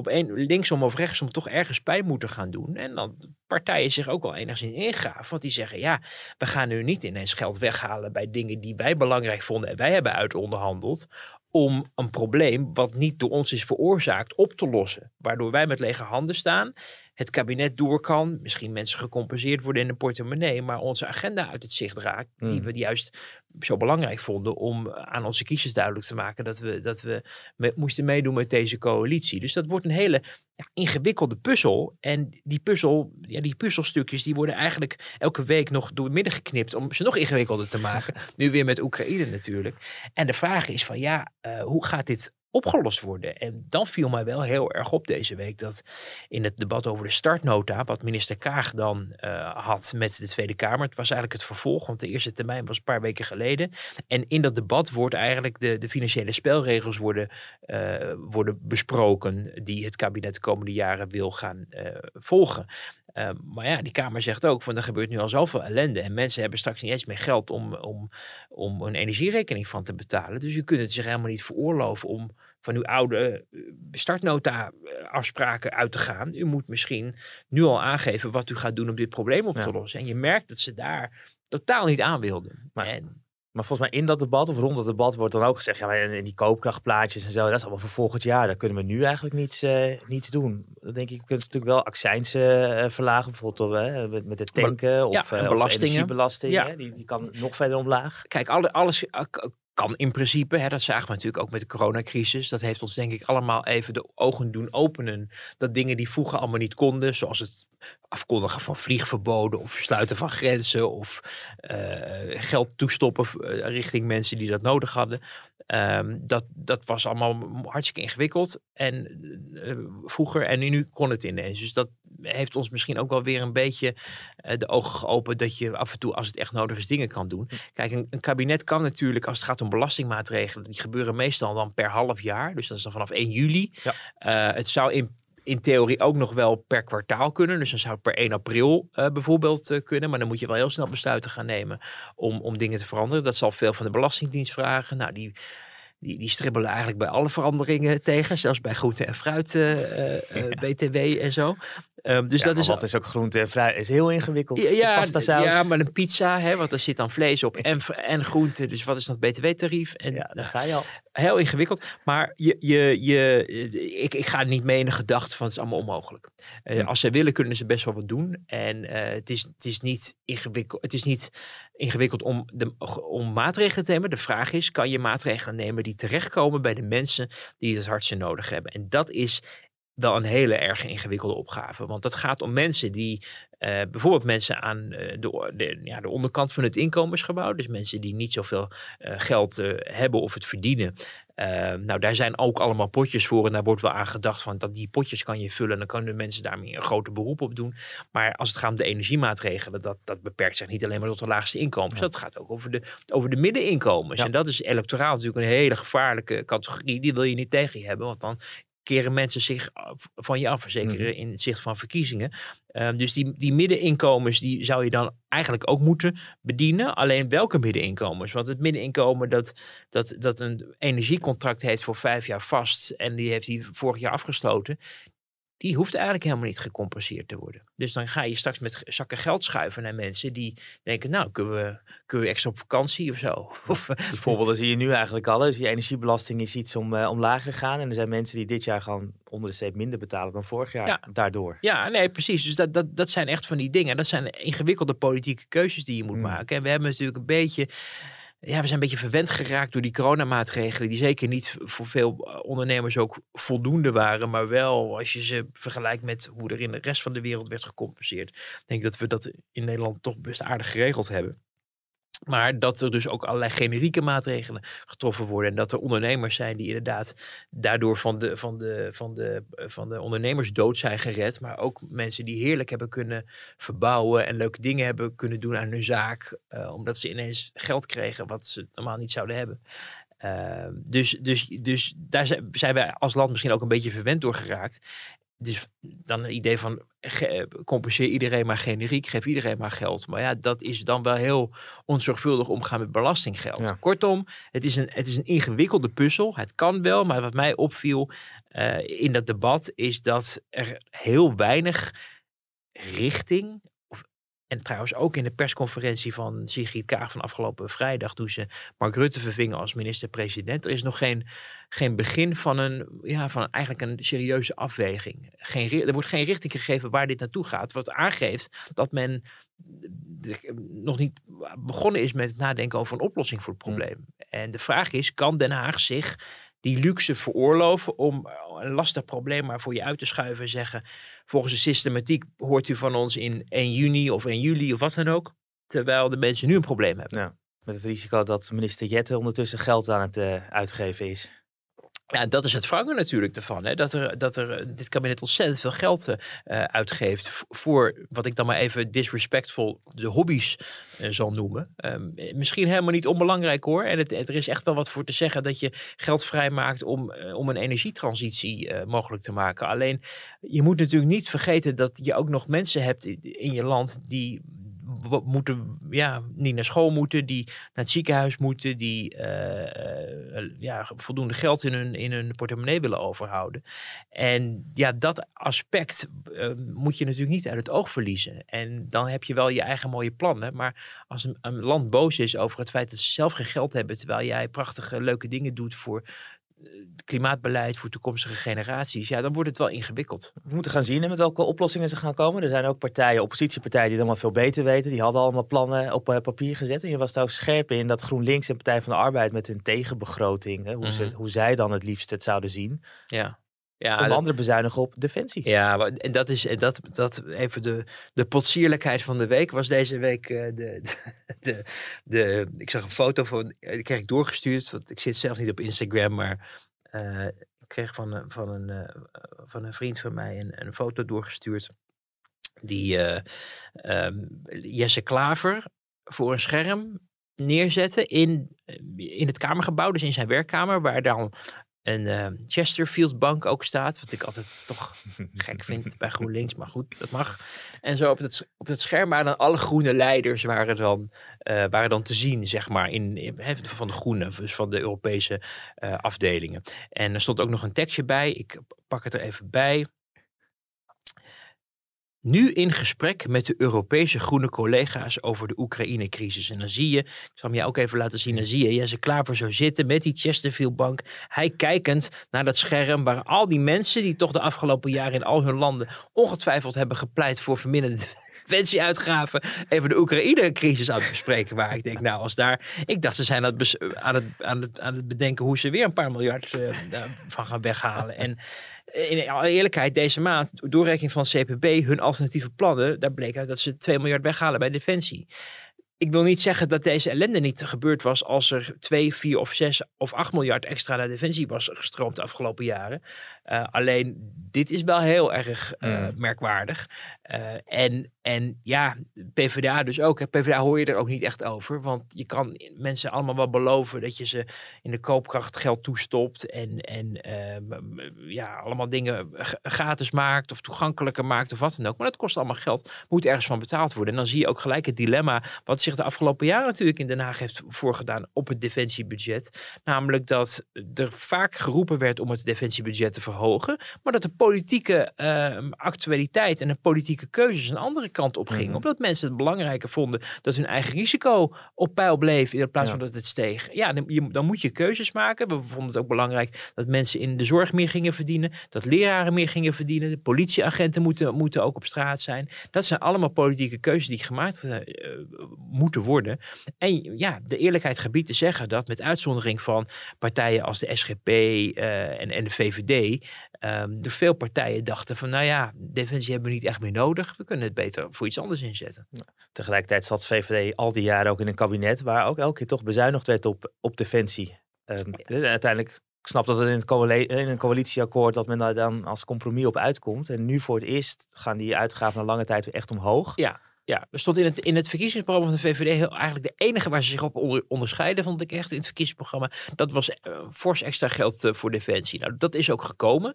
[SPEAKER 2] op een, linksom of rechtsom toch ergens pijn moeten gaan doen. En dan partijen zich ook wel enigszins ingaven. Want die zeggen, ja, we gaan nu niet ineens geld weghalen bij dingen die wij belangrijk vonden en wij hebben uitonderhandeld. Om een probleem wat niet door ons is veroorzaakt op te lossen. Waardoor wij met lege handen staan het kabinet door kan. Misschien mensen gecompenseerd worden in de portemonnee. Maar onze agenda uit het zicht raakt. Mm. Die we juist zo belangrijk vonden om aan onze kiezers duidelijk te maken. Dat we, dat we me, moesten meedoen met deze coalitie. Dus dat wordt een hele ja, ingewikkelde puzzel. En die puzzel, ja, die puzzelstukjes die worden eigenlijk elke week nog door midden geknipt. Om ze nog ingewikkelder te maken. nu weer met Oekraïne natuurlijk. En de vraag is van ja, uh, hoe gaat dit opgelost worden. En dan viel mij wel heel erg op deze week dat in het debat over de startnota, wat minister Kaag dan uh, had met de Tweede Kamer, het was eigenlijk het vervolg, want de eerste termijn was een paar weken geleden. En in dat debat wordt eigenlijk de, de financiële spelregels worden, uh, worden besproken die het kabinet de komende jaren wil gaan uh, volgen. Maar ja, die Kamer zegt ook van er gebeurt nu al zoveel ellende. En mensen hebben straks niet eens meer geld om, om, om een energierekening van te betalen. Dus u kunt het zich helemaal niet veroorloven om van uw oude startnota afspraken uit te gaan. U moet misschien nu al aangeven wat u gaat doen om dit probleem op te lossen. En je merkt dat ze daar totaal niet aan wilden.
[SPEAKER 3] Maar, en, maar volgens mij in dat debat of rond dat debat wordt dan ook gezegd, ja, en die koopkrachtplaatjes en zo, dat is allemaal voor volgend jaar. Daar kunnen we nu eigenlijk niets, uh, niets doen. Dan denk ik, we kunnen natuurlijk wel accijns uh, verlagen, bijvoorbeeld uh, met, met de tanken of,
[SPEAKER 2] ja, belastingen.
[SPEAKER 3] belasting. Ja. Die, die kan nog verder omlaag.
[SPEAKER 2] Kijk, alle, alles kan in principe, hè, dat zagen we natuurlijk ook met de coronacrisis. Dat heeft ons denk ik allemaal even de ogen doen openen. Dat dingen die vroeger allemaal niet konden, zoals het afkondigen van vliegverboden of sluiten van grenzen of uh, geld toestoppen eh, richting mensen die dat nodig hadden. Um, dat, dat was allemaal hartstikke ingewikkeld en uh, vroeger en nu kon het ineens. Dus dat heeft ons misschien ook wel weer een beetje uh, de ogen geopend dat je af en toe als het echt nodig is dingen kan doen. Kijk, een, een, kabinet kan natuurlijk als het gaat om belastingmaatregelen, die gebeuren meestal dan per half jaar. Dus dat is dan vanaf 1 juli. Ja. Uh, het zou in in theorie ook nog wel per kwartaal kunnen. Dus dan zou het per 1 april uh, bijvoorbeeld uh, kunnen. Maar dan moet je wel heel snel besluiten gaan nemen om, om dingen te veranderen. Dat zal veel van de Belastingdienst vragen. Nou, die, die, die stribbelen eigenlijk bij alle veranderingen tegen. Zelfs bij groente en fruit, uh, BTW en zo.
[SPEAKER 3] Um, dus ja, dat is, wat is ook groente en fruit? is heel ingewikkeld.
[SPEAKER 2] Ja, pasta saus. ja maar een pizza, hè, want er zit dan vlees op en, en groente. Dus wat is dat btw-tarief? En
[SPEAKER 3] ja, daar ga je al.
[SPEAKER 2] Heel ingewikkeld. Maar je, je, je, ik, ik ga niet mee in de gedachte van het is allemaal onmogelijk. Uh, hm. Als ze willen, kunnen ze best wel wat doen. En het, is, het, is niet ingewikkeld, het is niet ingewikkeld om, de, om maatregelen te nemen. De vraag is, kan je maatregelen nemen die terechtkomen bij de mensen die het hardste nodig hebben? En dat is wel een hele erg ingewikkelde opgave. Want dat gaat om mensen die, uh, bijvoorbeeld mensen aan uh, de, de, ja, de onderkant van het inkomensgebouw, dus mensen die niet zoveel uh, geld hebben of het verdienen. nou, daar zijn ook allemaal potjes voor en daar wordt wel aan gedacht van dat die potjes kan je vullen en dan kunnen mensen daarmee een groter beroep op doen. Maar als het gaat om de energiemaatregelen, dat, dat beperkt zich niet alleen maar tot de laagste inkomens. Ja. Dat gaat ook over de, over de middeninkomens. Ja. En dat is electoraal natuurlijk een hele gevaarlijke categorie. Die wil je niet tegen je hebben, want dan keren mensen zich van je af, zeker mm. in het zicht van verkiezingen. Um, dus die, die middeninkomens, die zou je dan eigenlijk ook moeten bedienen. Alleen welke middeninkomens? Want het middeninkomen dat, dat, dat een energiecontract heeft voor vijf jaar vast en die heeft hij vorig jaar afgesloten, die hoeft eigenlijk helemaal niet gecompenseerd te worden. Dus dan ga je straks met zakken geld schuiven naar mensen die denken, nou, kunnen we, kunnen we extra op vakantie of zo? Of,
[SPEAKER 3] die voorbeelden zie je nu eigenlijk al. Dus die energiebelasting is iets om, uh, omlaag gegaan. En er zijn mensen die dit jaar gewoon onder de streep minder betalen dan vorig jaar ja. daardoor.
[SPEAKER 2] Ja, nee, precies. Dus dat, dat, dat zijn echt van die dingen. Dat zijn ingewikkelde politieke keuzes die je moet mm. maken. En we hebben natuurlijk een beetje ja, we zijn een beetje verwend geraakt door die coronamaatregelen, die zeker niet voor veel eh, ondernemers ook voldoende waren, maar wel als je ze vergelijkt met hoe er in de rest van de wereld werd gecompenseerd. Ik denk dat we dat in Nederland toch best aardig geregeld hebben. Maar dat er dus ook allerlei generieke maatregelen getroffen worden. En dat er ondernemers zijn die inderdaad daardoor van de, van de, van de, van de ondernemers dood zijn gered. Maar ook mensen die heerlijk hebben kunnen verbouwen en leuke dingen hebben kunnen doen aan hun zaak. Uh, omdat ze ineens geld kregen wat ze normaal niet zouden hebben. Uh, dus, dus, dus daar zijn wij als land misschien ook een beetje verwend door geraakt dus dan het idee van compenseer iedereen maar generiek, geef iedereen maar geld. Maar ja, dat is dan wel heel onzorgvuldig omgaan met belastinggeld. Kortom, het is, een, het is een ingewikkelde puzzel. Het kan wel, maar wat mij opviel uh, in dat debat is dat er heel weinig richting en trouwens ook in de persconferentie van Sigrid Kaag van afgelopen vrijdag, toen ze Mark Rutte vervingen als minister-president. Er is nog geen, geen begin van een, ja, van eigenlijk een serieuze afweging. Geen, er wordt geen richting gegeven waar dit naartoe gaat. Wat aangeeft dat men nog niet begonnen is met het nadenken over een oplossing voor het hmm. probleem. En de vraag is, kan Den Haag zich die luxe veroorloven om een lastig probleem maar voor je uit te schuiven en zeggen: volgens de systematiek hoort u van ons in 1 juni of 1 juli of wat dan ook. Terwijl de mensen nu een probleem hebben.
[SPEAKER 3] Ja, met het risico dat minister Jette ondertussen geld aan het uh, uitgeven is.
[SPEAKER 2] Ja, dat is het vangen natuurlijk ervan. Hè? Dat, er, dat er dit kabinet ontzettend veel geld uh, uitgeeft voor wat ik dan maar even disrespectful de hobby's zal noemen. Um, misschien helemaal niet onbelangrijk hoor. En het, er is echt wel wat voor te zeggen dat je geld vrijmaakt om, om een energietransitie mogelijk te maken. Alleen je moet natuurlijk niet vergeten dat je ook nog mensen hebt in je land die moeten, ja, niet naar school moeten, die naar het ziekenhuis moeten, die uh, ja, voldoende geld in hun, in hun portemonnee willen overhouden. En ja, dat aspect uh, moet je natuurlijk niet uit het oog verliezen. En dan heb je wel je eigen mooie plannen. Maar als een land boos is over het feit dat ze zelf geen geld hebben, terwijl jij prachtige, leuke dingen doet voor klimaatbeleid voor toekomstige generaties, ja, dan wordt het wel ingewikkeld.
[SPEAKER 3] We moeten gaan zien met welke oplossingen ze gaan komen. Er zijn ook partijen, oppositiepartijen, die het allemaal veel beter weten. Die hadden allemaal plannen op uh, papier gezet. En je was daar ook scherp in dat GroenLinks en Partij van de Arbeid met hun tegenbegroting, hè, hoe, mm -hmm. ze, hoe zij dan het liefst het zouden zien.
[SPEAKER 2] Ja. Ja,
[SPEAKER 3] Onder andere bezuinigen op defensie.
[SPEAKER 2] Ja, en dat is dat, dat even de, de potsierlijkheid van de week was deze week uh, de, de, de, Ik zag een foto van. Die kreeg ik doorgestuurd. Want ik zit zelf niet op Instagram, maar uh, ik kreeg van, van, een, uh, van een vriend van mij een, een foto doorgestuurd. Die um, Jesse Klaver voor een scherm neerzetten in, in het kamergebouw, dus in zijn werkkamer, waar dan een uh, Chesterfield bank ook staat. Wat ik altijd toch gek vind bij GroenLinks. Maar goed, dat mag. En zo op het, op het scherm waren dan alle groene leiders waren dan, uh, waren dan te zien, zeg maar. In, in, van de groene, dus van de Europese uh, afdelingen. En er stond ook nog een tekstje bij. Ik pak het er even bij. Nu in gesprek met de Europese groene collega's over de Oekraïne-crisis. En dan zie je, ik zal hem je ook even laten zien, dan zie je Jesse Klaver zo zitten met die Chesterfield-bank. Hij kijkend naar dat scherm waar al die mensen die toch de afgelopen jaren in al hun landen ongetwijfeld hebben gepleit voor verminderde defensieuitgaven even de Oekraïne-crisis aan het bespreken. Waar ik denk, nou, als daar. Ik dacht, ze zijn aan het, aan het, aan het, aan het bedenken hoe ze weer een paar miljard uh, van gaan weghalen. En in alle eerlijkheid, deze maand, doorrekening van CPB, hun alternatieve plannen, daar bleek uit dat ze 2 miljard weghalen bij Defensie. Ik wil niet zeggen dat deze ellende niet gebeurd was als er 2, 4 of 6 of 8 miljard extra naar Defensie was gestroomd de afgelopen jaren. Uh, alleen, dit is wel heel erg uh, mm. merkwaardig. Uh, en, en ja, PvdA dus ook. PvdA hoor je er ook niet echt over. Want je kan mensen allemaal wel beloven dat je ze in de koopkracht geld toestopt. En, en ja, allemaal dingen gratis maakt of toegankelijker maakt of wat dan ook. Maar dat kost allemaal geld. Moet ergens van betaald worden. En dan zie je ook gelijk het dilemma wat zich de afgelopen jaren natuurlijk in Den Haag heeft voorgedaan op het defensiebudget. Namelijk dat er vaak geroepen werd om het defensiebudget te verhogen. Maar dat de politieke uh, actualiteit en de politieke keuzes een andere kant op gingen. Mm -hmm. Omdat mensen het belangrijker vonden dat hun eigen risico op peil bleef in plaats ja. van dat het steeg. Ja, dan, je, dan, moet je keuzes maken. We vonden het ook belangrijk dat mensen in de zorg meer gingen verdienen. Dat leraren meer gingen verdienen. De politieagenten moeten, moeten ook op straat zijn. Dat zijn allemaal politieke keuzes die gemaakt uh, moeten worden. En ja, de eerlijkheid gebied te zeggen dat met uitzondering van partijen als de SGP uh, en, en de VVD um, er veel partijen dachten van, nou ja, defensie hebben we niet echt meer nodig. We kunnen het beter voor iets anders inzetten. Ja.
[SPEAKER 3] Tegelijkertijd zat VVD al die jaren ook in een kabinet waar ook elke keer toch bezuinigd werd op, op defensie. Um, ja. dus uiteindelijk, ik snap dat het in, het in een coalitieakkoord dat men daar dan als compromis op uitkomt. En nu voor het eerst gaan die uitgaven na lange tijd weer echt omhoog.
[SPEAKER 2] Ja, ja, er stond in het, in het verkiezingsprogramma van de VVD heel, eigenlijk de enige waar ze zich op onder, onderscheiden, vond ik echt in het verkiezingsprogramma. Dat was uh, fors extra geld uh, voor defensie. Nou, dat is ook gekomen.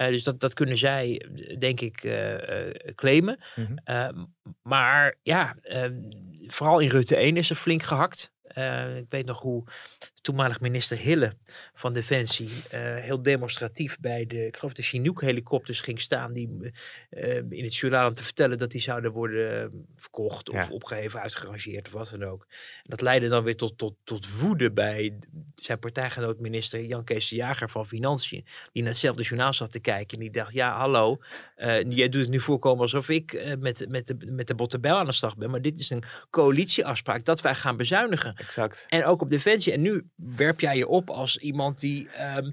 [SPEAKER 2] Uh, dus dat, dat kunnen zij, denk ik, claimen. Mm -hmm. maar ja, vooral in Rutte 1 is er flink gehakt. ik weet nog hoe toenmalig minister Hille van Defensie uh, heel demonstratief bij de, ik geloof de Chinook helikopters ging staan die uh, in het journaal om te vertellen dat die zouden worden verkocht of ja. opgeheven, uitgerangeerd of wat dan ook. En dat leidde dan weer tot, tot, tot woede bij zijn partijgenoot minister Jan Kees de Jager van Financiën, die naar hetzelfde journaal zat te kijken en die dacht, ja hallo, uh, jij doet het nu voorkomen alsof ik met, met, de, met de bottebel aan de slag ben, maar dit is een coalitieafspraak dat wij gaan bezuinigen.
[SPEAKER 3] exact.
[SPEAKER 2] En ook op defensie. En nu werp jij je op als iemand die, ehm,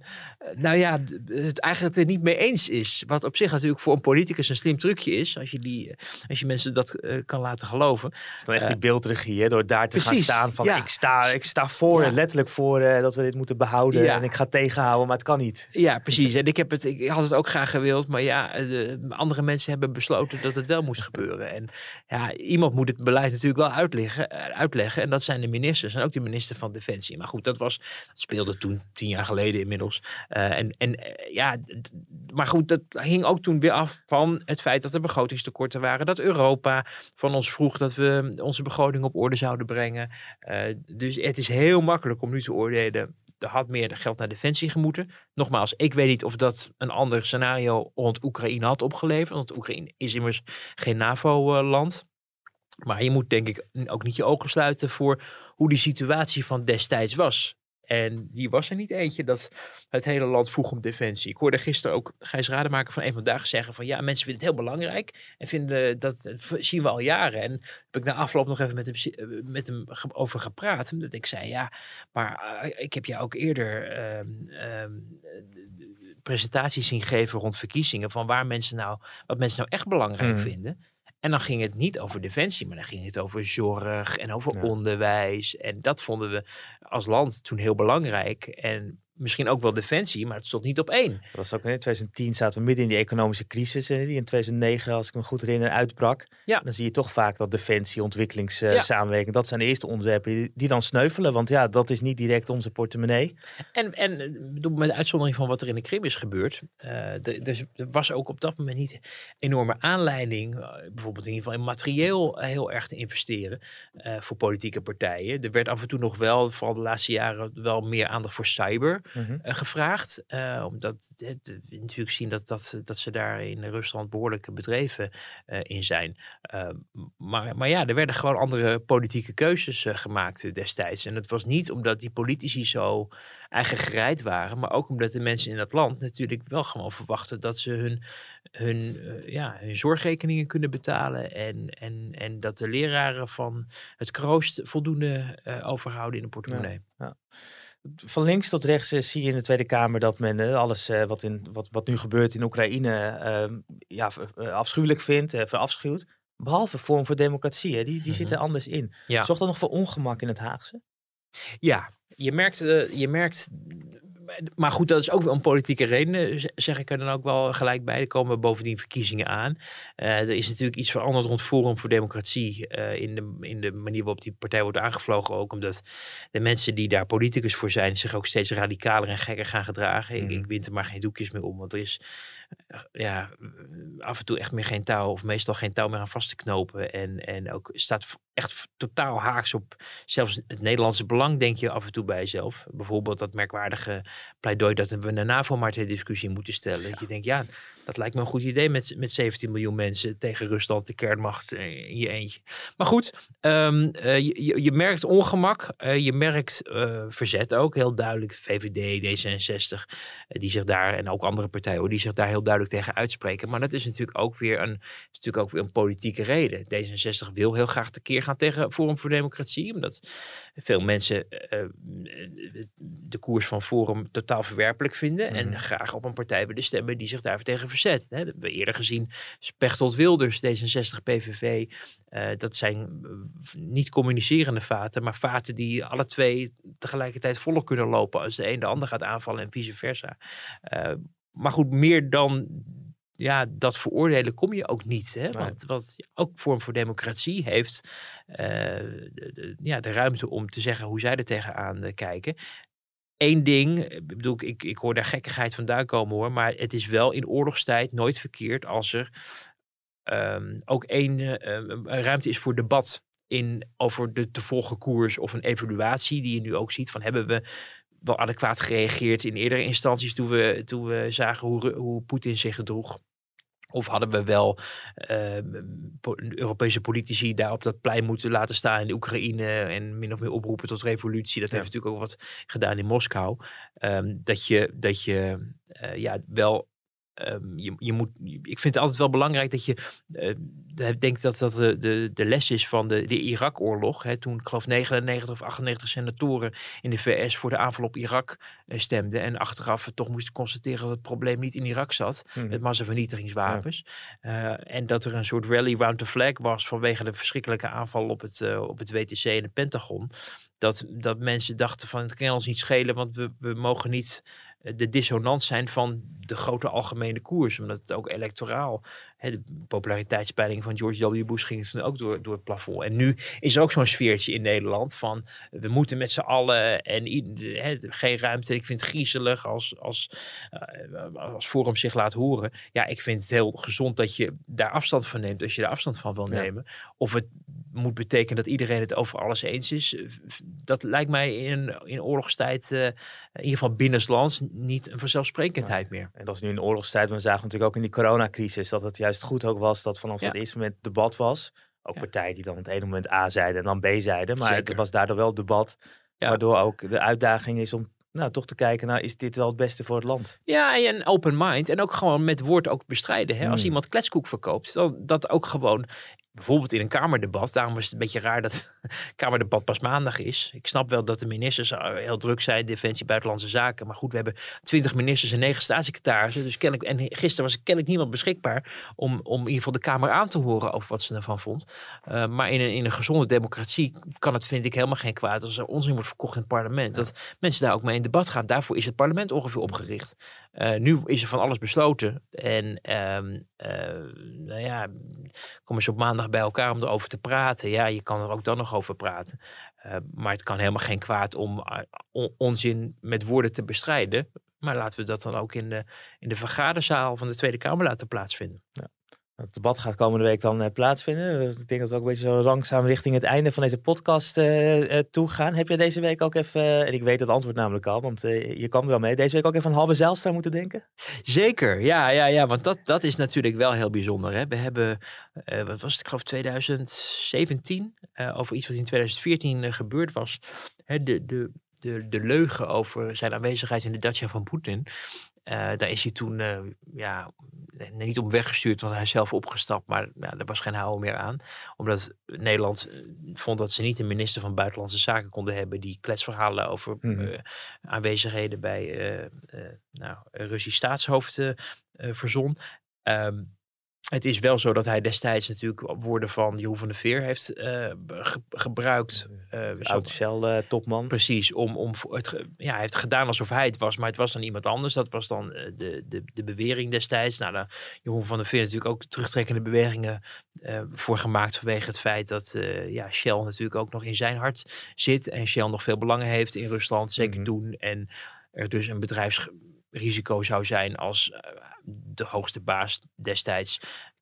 [SPEAKER 2] nou ja, het eigenlijk er niet mee eens is. Wat op zich natuurlijk voor een politicus een slim trucje is. Als je, die, als je mensen dat uh, kan laten geloven.
[SPEAKER 3] Het is dan echt die beeldregie, hè? door daar te
[SPEAKER 2] precies,
[SPEAKER 3] gaan staan van
[SPEAKER 2] ja.
[SPEAKER 3] ik, sta, ik sta voor,
[SPEAKER 2] Ja.
[SPEAKER 3] letterlijk voor eh, dat we dit moeten behouden.
[SPEAKER 2] Ja.
[SPEAKER 3] En ik ga tegenhouden, maar het kan niet.
[SPEAKER 2] Ja, precies. En ik, heb het, ik had het ook graag gewild. Maar ja, de, andere mensen hebben besloten dat het wel moest gebeuren. En ja, iemand moet het beleid natuurlijk wel uitleggen. eh, uitleggen en dat zijn de ministers. En ook de minister van Defensie. Maar goed, dat, was, dat speelde toen, tien jaar geleden inmiddels. Eh, en en eh, ja, maar goed, dat hing ook toen weer af van het feit dat er begrotingstekorten waren. Dat Europa van ons vroeg dat we onze begroting op orde zouden brengen. Eh, dus het is heel makkelijk om nu te oordelen. Er had meer geld naar defensie gemoeten. Nogmaals, ik weet niet of dat een ander scenario rond Oekraïne had opgeleverd. Want Oekraïne is immers geen NAVO-land. Maar je moet denk ik ook niet je ogen sluiten voor hoe die situatie van destijds was. En die was er niet eentje dat het hele land vroeg om defensie. Ik hoorde gisteren ook Gijs Rademaker van een vandaag zeggen van ja, mensen vinden het heel belangrijk. En vinden dat, dat zien we al jaren. En heb ik na afloop nog even met hem, eh, met hem over gepraat. Dat ik zei ja, maar eh, ik heb jou ook eerder ehm, ehm, eh, presentaties zien geven rond verkiezingen. Van waar mensen nou, wat mensen nou echt belangrijk
[SPEAKER 3] Mhm.
[SPEAKER 2] vinden. En dan ging het niet over defensie, maar dan ging het over zorg en over
[SPEAKER 3] Ja.
[SPEAKER 2] onderwijs. En dat vonden we als land toen heel belangrijk. En misschien ook wel defensie, maar het stond niet op één.
[SPEAKER 3] Dat was ook in 2010 zaten we midden in die economische crisis. Die in 2009, als ik me goed herinner, uitbrak.
[SPEAKER 2] Ja.
[SPEAKER 3] Dan zie je toch vaak dat defensie,
[SPEAKER 2] Ja.
[SPEAKER 3] ontwikkelingssamenwerking, dat zijn de eerste onderwerpen die, dan sneuvelen. Want ja, dat is niet direct onze portemonnee.
[SPEAKER 2] En, en eh, bedoel, met uitzondering van wat er in de Krim is gebeurd. eh, dus er was ook op dat moment niet enorme aanleiding. eh, bijvoorbeeld in ieder geval in materieel heel erg te investeren. voor politieke partijen. Er werd af en toe nog wel, vooral de laatste jaren, wel meer aandacht voor cyber
[SPEAKER 3] Mhm.
[SPEAKER 2] eh, gevraagd. eh, omdat we natuurlijk zien dat, dat, dat ze daar in Rusland behoorlijke bedreven eh, in zijn. Maar, maar ja, er werden gewoon andere politieke keuzes gemaakt destijds. En het was niet omdat die politici zo eigen gereid waren, maar ook omdat de mensen in dat land natuurlijk wel gewoon verwachten dat ze hun, hun, ja, hun zorgrekeningen kunnen betalen. En, en, en dat de leraren van het kroost voldoende overhouden in de portemonnee.
[SPEAKER 3] Van links tot rechts eh, zie je in de Tweede Kamer dat men eh, alles eh, wat, in, wat, wat nu gebeurt in Oekraïne eh, ja, afschuwelijk vindt, verafschuwt. Behalve Vorm voor Democratie, hè. die, die zit er anders in.
[SPEAKER 2] Ja.
[SPEAKER 3] Zorgt dat nog voor ongemak in het Haagse?
[SPEAKER 2] Ja, je merkt, je merkt. Maar goed, dat is ook wel een politieke reden, z- zeg ik er dan ook wel gelijk bij. Er komen bovendien verkiezingen aan. Eh, er is natuurlijk iets veranderd rond Forum voor Democratie. eh, in, de, in de manier waarop die partij wordt aangevlogen. Ook omdat de mensen die daar politicus voor zijn. zich ook steeds radicaler en gekker gaan gedragen. Ik,
[SPEAKER 3] Mhm.
[SPEAKER 2] ik wind er maar geen doekjes meer om. Want er is eh, ja, af en toe echt meer geen touw. of meestal geen touw meer aan vast te knopen. En, en ook staat echt totaal haaks op zelfs het Nederlandse belang denk je af en toe bij jezelf. Bijvoorbeeld dat merkwaardige pleidooi dat we een NAVO maar ter discussie moeten stellen. Dat je denkt, ja, dat lijkt me een goed idee met, met 17 miljoen mensen tegen Rusland, de kernmacht eh, in je eentje. Maar goed, ehm, eh, je, je, merkt ongemak, eh, je merkt verzet ook, heel duidelijk. VVD, D66, eh, die zich daar, en ook andere partijen, die zich daar heel duidelijk tegen uitspreken. Maar dat is natuurlijk ook weer een, natuurlijk ook weer een politieke reden. D66 wil heel graag tekeer gaan tegen Forum voor Democratie, omdat veel mensen de koers van Forum totaal verwerpelijk vinden.
[SPEAKER 3] Mhm.
[SPEAKER 2] En graag op een partij willen stemmen die zich daar tegen verzet. Hè, dat hebben we eerder gezien. Pechtold Wilders, D66, PVV. eh, dat zijn eh, niet communicerende vaten, maar vaten die alle twee tegelijkertijd voller kunnen lopen als de een de ander gaat aanvallen en vice versa. Eh, maar goed, meer dan ja, dat veroordelen kom je ook niet. Hè? Want wat ook Vorm voor Democratie heeft de, de- ja, de ruimte om te zeggen hoe zij er tegenaan kijken. Eén ding, ik bedoel, ik, ik hoor daar gekkigheid vandaan komen hoor, maar het is wel in oorlogstijd nooit verkeerd als er ehm, ook één eh, eh, ruimte is voor debat in, over de te volgen koers of een evaluatie die je nu ook ziet van hebben we wel adequaat gereageerd in eerdere instanties toen we, toen we zagen hoe, hoe Poetin zich gedroeg. Of hadden we wel eh, Europese politici daar op dat plein moeten laten staan in de Oekraïne en min of meer oproepen tot revolutie. Dat heeft natuurlijk ook wat gedaan in Moskou. Ehm, dat je, dat je eh, ja, wel Ehm, je, je moet, ik vind het altijd wel belangrijk dat je uh, denkt dat dat de, de, de les is van de, de Irak-oorlog. Toen, ik geloof, 99 of 98 senatoren in de VS voor de aanval op Irak uh, stemden. En achteraf toch moesten constateren dat het probleem niet in Irak zat. Mm. Met massavernietigingswapens. Ja. Uh, en dat er een soort rally round the flag was vanwege de verschrikkelijke aanval op het, op het WTC en het Pentagon. Dat, dat mensen dachten van het kan ons niet schelen, want we, we mogen niet de dissonant zijn van de grote algemene koers. Omdat het ook electoraal, hè, de populariteitspeiling van George W. Bush ging het ook door, door het plafond. En nu is er ook zo'n sfeertje in Nederland van we moeten met z'n allen en hè, geen ruimte. Ik vind het griezelig als, als, uh, als Forum zich laat horen. Ja, ik vind het heel gezond dat je daar afstand van neemt als je daar afstand van wil nemen. Of het moet betekenen dat iedereen het over alles eens is. Dat lijkt mij in, in oorlogstijd, uh, in ieder geval binnenlands, niet een vanzelfsprekendheid meer.
[SPEAKER 3] En dat is nu in oorlogstijd, we zagen natuurlijk ook in die coronacrisis dat het juist goed ook was dat vanaf het eerste moment debat was. Ook partijen die dan op het ene moment A zeiden en dan B zeiden. Maar Zeker. het was daardoor wel debat, waardoor ook de uitdaging is om nou, toch te kijken naar, is dit wel het beste voor het land?
[SPEAKER 2] Ja, en open mind. En ook gewoon met woord ook bestrijden. Hè? Als hmm. iemand kletskoek verkoopt, dan dat ook gewoon bijvoorbeeld in een Kamerdebat. Daarom is het een beetje raar dat Kamerdebat pas maandag is. Ik snap wel dat de ministers eh, heel druk zijn, Defensie, Buitenlandse Zaken. Maar goed, we hebben twintig ministers en negen staatssecretarissen. Dus kennelijk, en gisteren was kennelijk niemand beschikbaar om, om in ieder geval de Kamer aan te horen over wat ze ervan vond. Uh, maar in een, in een gezonde democratie kan het, vind ik, helemaal geen kwaad als er onzin wordt verkocht in het parlement. Dat mensen daar ook mee in debat gaan. Daarvoor is het parlement ongeveer opgericht. Uh, nu is er van alles besloten. En um, nou ja, kom eens op maandag bij elkaar om erover te praten. Ja, je kan er ook dan nog over praten. Uh, maar het kan helemaal geen kwaad om uh, onzin met woorden te bestrijden. Maar laten we dat dan ook in de, in de vergaderzaal van de Tweede Kamer laten plaatsvinden. Ja.
[SPEAKER 3] Het debat gaat komende week dan uh, plaatsvinden. Ik denk dat we ook een beetje zo langzaam richting het einde van deze podcast uh, toe gaan. Heb je deze week ook even, en ik weet het antwoord namelijk al, want je kwam er al mee, deze week ook even aan Halbe Zijlstra moeten denken?
[SPEAKER 2] Zeker, ja, ja, ja want dat, dat is natuurlijk wel heel bijzonder. Hè? We hebben, wat was het, ik geloof 2017, over iets wat in 2014 gebeurd was. Hè, de, de, de, de leugen over zijn aanwezigheid in de Dacia van Poetin. Uh, daar is hij toen uh, ja, niet om weggestuurd, want hij is zelf opgestapt, maar nou, er was geen houden meer aan. Omdat Nederland eh, vond dat ze niet een minister van Buitenlandse Zaken konden hebben die kletsverhalen over mm aanwezigheden bij nou, Russisch staatshoofd verzon. Um, het is wel zo dat hij destijds natuurlijk woorden van Jeroen van der Veer heeft uh, gebruikt.
[SPEAKER 3] Uh, oud topman
[SPEAKER 2] Precies, om, om het, ja, hij heeft gedaan alsof hij het was, maar het was dan iemand anders. Dat was dan de, de, de bewering destijds. Nou, daar Jeroen van der Veer natuurlijk ook terugtrekkende bewegingen voor gemaakt vanwege het feit dat ja, Shell natuurlijk ook nog in zijn hart zit. En Shell nog veel belangen heeft in Rusland, zeker mm toen. En er dus een bedrijfsrisico zou zijn als de hoogste baas destijds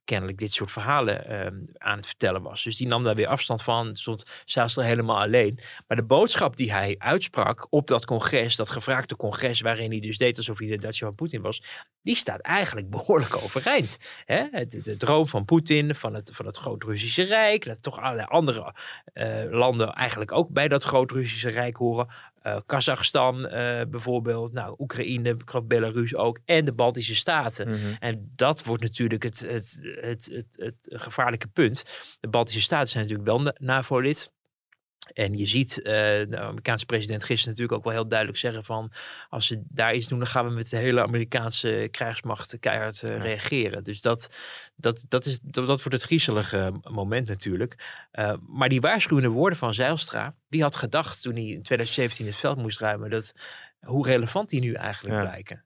[SPEAKER 2] kennelijk dit soort verhalen ehm, aan het vertellen was. Dus die nam daar weer afstand van, stond er helemaal alleen. Maar de boodschap die hij uitsprak op dat congres, dat gevraagde congres, waarin hij dus deed alsof hij de Dutch van Poetin was, die staat eigenlijk behoorlijk overeind. Hè? De, droom van Poetin, van het, van het groot Russische Rijk, dat toch allerlei andere uh, landen eigenlijk ook bij dat groot Russische Rijk horen. Uh, Kazachstan uh, bijvoorbeeld, nou, Oekraïne, ik geloof Belarus ook, en de Baltische Staten. Mhm. En dat wordt natuurlijk het, het, het, het, het, gevaarlijke punt. De Baltische Staten zijn natuurlijk wel NAVO-lid. En je ziet uh, de Amerikaanse president gisteren natuurlijk ook wel heel duidelijk zeggen van als ze daar iets doen, dan gaan we met de hele Amerikaanse krijgsmacht keihard uh, reageren. Dus dat, dat, dat, is, dat, dat wordt het griezelige moment natuurlijk. Uh, maar die waarschuwende woorden van Zeilstra, wie had gedacht toen hij in 2017 het veld moest ruimen, dat, hoe relevant die nu eigenlijk ja. blijken.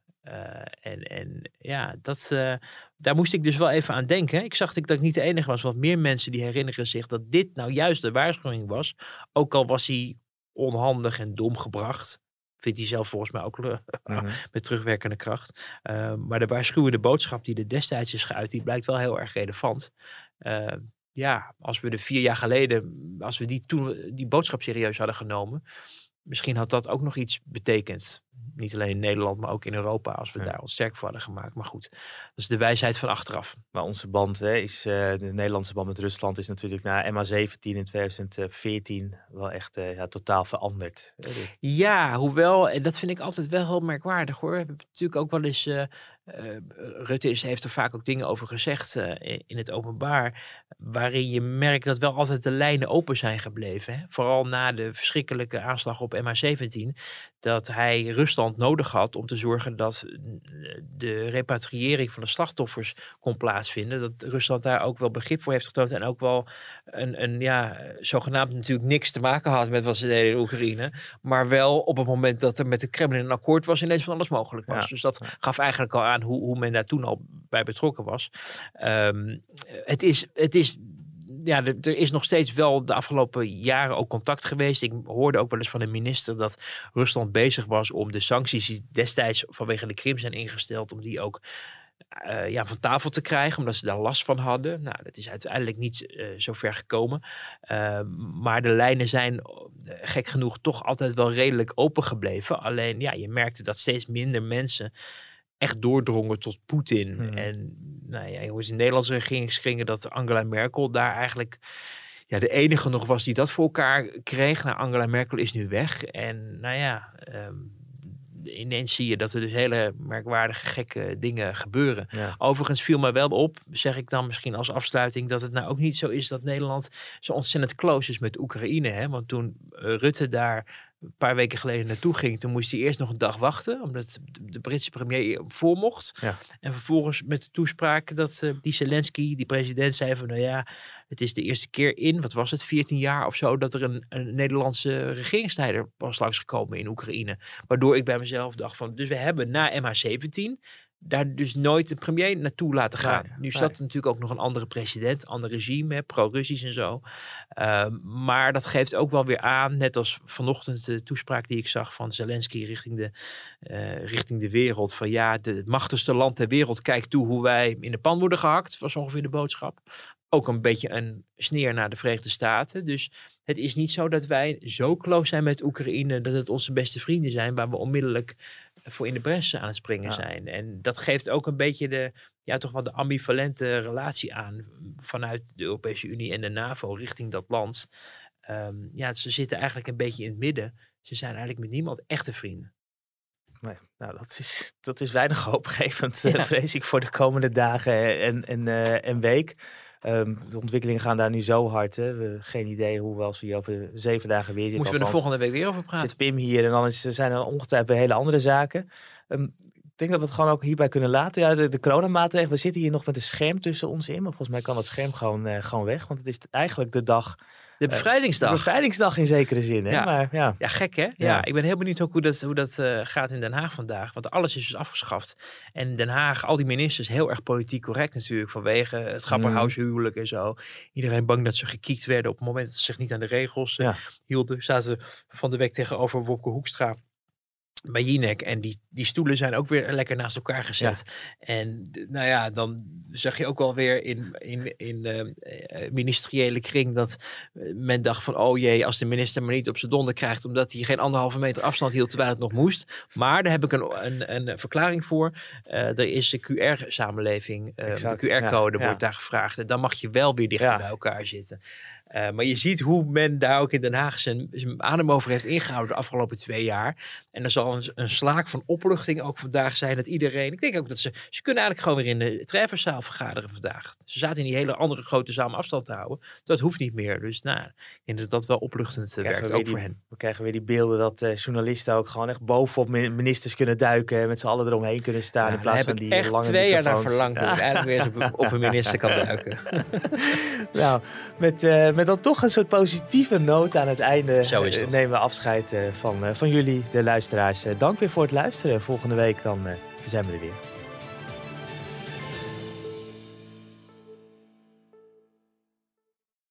[SPEAKER 2] En, en ja, dat, daar moest ik dus wel even aan denken. Ik zag dat ik niet de enige was, want meer mensen die herinneren zich dat dit nou juist de waarschuwing was. Ook al was hij onhandig en dom gebracht. Vindt hij zelf volgens mij ook mm met terugwerkende kracht. Uh, maar de waarschuwende boodschap die er destijds is geuit, die blijkt wel heel erg relevant. Uh, ja, als we de vier jaar geleden, als we die toen die boodschap serieus hadden genomen, misschien had dat ook nog iets betekend. Niet alleen in Nederland, maar ook in Europa, als we daar ons sterk voor hadden gemaakt. Maar goed, is de wijsheid van achteraf.
[SPEAKER 3] Maar onze band hè, is, uh, de Nederlandse band met Rusland is natuurlijk na MA17 in 2014 wel echt uh, ja, totaal veranderd.
[SPEAKER 2] Ja, hoewel, en dat vind ik altijd wel heel merkwaardig hoor. We hebben natuurlijk ook wel eens uh, Rutte is, heeft er vaak ook dingen over gezegd in het openbaar, waarin je merkt dat wel altijd de lijnen open zijn gebleven. Hè? Vooral na de verschrikkelijke aanslag op MH17, dat hij Rusland nodig had om te zorgen dat de repatriëring van de slachtoffers kon plaatsvinden. Dat Rusland daar ook wel begrip voor heeft getoond en ook wel een, een ja, zogenaamd natuurlijk niks te maken had met wat ze deden in Oekraïne. Maar wel op het moment dat er met het Kremlin een akkoord was, ineens van alles mogelijk was. Dus dat gaf eigenlijk al hoe, hoe men daar toen al bij betrokken was. Um, het, is, het is ja, er is nog steeds wel de afgelopen jaren ook contact geweest. Ik hoorde ook wel eens van de minister dat Rusland bezig was om de sancties die destijds vanwege de Krim zijn ingesteld, om die ook uh, ja, van tafel te krijgen, omdat ze daar last van hadden. Nou, dat is uiteindelijk niet uh, zo ver gekomen. Uh, maar de lijnen zijn gek genoeg toch altijd wel redelijk open gebleven. Alleen, ja, je merkte dat steeds minder mensen echt doordrongen tot Poetin. Hmm. En nou ja, jongens, in Nederlandse regeringskringen dat Angela Merkel daar eigenlijk ja, de enige nog was die dat voor elkaar kreeg. Nou, Angela Merkel is nu weg. En nou ja, um, ineens zie je dat er dus hele merkwaardige, gekke dingen gebeuren. Overigens viel mij wel op, zeg ik dan misschien als afsluiting, dat het nou ook niet zo is dat Nederland zo ontzettend close is met Oekraïne. Hè? Want toen Rutte daar een paar weken geleden naartoe ging, toen moest hij eerst nog een dag wachten, omdat de Britse premier voor mocht. Ja. En vervolgens met de toespraak dat uh, die Zelensky, die president, zei van, nou ja, het is de eerste keer in, wat was het, 14 jaar of zo, dat er een, een Nederlandse regeringsleider was langsgekomen in Oekraïne. Waardoor ik bij mezelf dacht van, dus we hebben na MH17 daar dus nooit de premier naartoe laten gaan. nu zat natuurlijk ook nog een andere president, ander regime, pro-Russisch en zo. Ehm, maar dat geeft ook wel weer aan, net als vanochtend de toespraak die ik zag van Zelensky richting de, uh, richting de wereld. Van ja, de, het machtigste land ter wereld kijkt toe hoe wij in de pan worden gehakt, was ongeveer de boodschap. Ook een beetje een sneer naar de Verenigde Staten. Dus het is niet zo dat wij zo close zijn met Oekraïne dat het onze beste vrienden zijn, waar we onmiddellijk voor in de bres aan het springen zijn. En dat geeft ook een beetje de, ja, toch wel de ambivalente relatie aan vanuit de Europese Unie en de NAVO richting dat land. Ehm, ja, ze zitten eigenlijk een beetje in het midden. Ze zijn eigenlijk met niemand echte vrienden.
[SPEAKER 3] Nee, nou, dat is, dat is weinig hoopgevend, eh, vrees ik, voor de komende dagen en, en, uh, en week. Um, de ontwikkelingen gaan daar nu zo hard. Hè. We geen idee hoe we als we hier over zeven dagen weer zitten.
[SPEAKER 2] Moeten we de volgende week weer over praten?
[SPEAKER 3] Zit Pim hier en dan is, zijn er ongetwijfeld hele andere zaken. Um, ik denk dat we het gewoon ook hierbij kunnen laten. Ja, de, de coronamaatregelen, we zitten hier nog met een scherm tussen ons in. Maar volgens mij kan dat scherm gewoon, uh, gewoon weg. Want het is eigenlijk de dag
[SPEAKER 2] de bevrijdingsdag.
[SPEAKER 3] de bevrijdingsdag in zekere zin. Hè?
[SPEAKER 2] Ja.
[SPEAKER 3] Maar, ja.
[SPEAKER 2] ja, gek hè? Ja. ik ben heel benieuwd ook hoe dat, hoe dat uh, gaat in Den Haag vandaag. Want alles is dus afgeschaft. En Den Haag, al die ministers, heel erg politiek correct natuurlijk. Vanwege het grapperhaushuwelijk en zo. Iedereen bang dat ze gekiekt werden op het moment dat ze zich niet aan de regels uh, hielden. Zaten van de week tegenover Wopke Hoekstra bij Jinek. En die, die stoelen zijn ook weer lekker naast elkaar gezet. En nou ja, dan zag je ook wel weer in, in, in de uh, ministeriële kring dat men dacht van, oh jee, als de minister maar niet op zijn donder krijgt, omdat hij geen anderhalve meter afstand hield terwijl het nog moest. Maar daar heb ik een, een, een verklaring voor. Uh, er is de QR-samenleving, uh, de QR-code wordt daar gevraagd. En dan mag je wel weer dichter bij elkaar zitten. Uh, maar je ziet hoe men daar ook in Den Haag zijn, zijn adem over heeft ingehouden de afgelopen twee jaar. En er zal een, een, slaak van opluchting ook vandaag zijn dat iedereen. Ik denk ook dat ze. Ze kunnen eigenlijk gewoon weer in de trefferzaal vergaderen vandaag. Ze zaten in die hele andere grote zaal om afstand te houden. Dat hoeft niet meer. Dus nou, ik denk dat dat wel opluchtend uh, werkt ook voor hen.
[SPEAKER 3] We krijgen weer die beelden dat uh, journalisten ook gewoon echt bovenop ministers kunnen duiken. Met z'n allen eromheen kunnen staan. In plaats van die
[SPEAKER 2] echt
[SPEAKER 3] lange
[SPEAKER 2] twee jaar naar verlangd. Dat ik eigenlijk weer op een minister kan duiken.
[SPEAKER 3] nou, met, met met dan toch een soort positieve noot aan het einde uh, nemen we afscheid uh, van, uh, van jullie, de luisteraars. dank weer voor het luisteren. Volgende week dan zijn we er weer.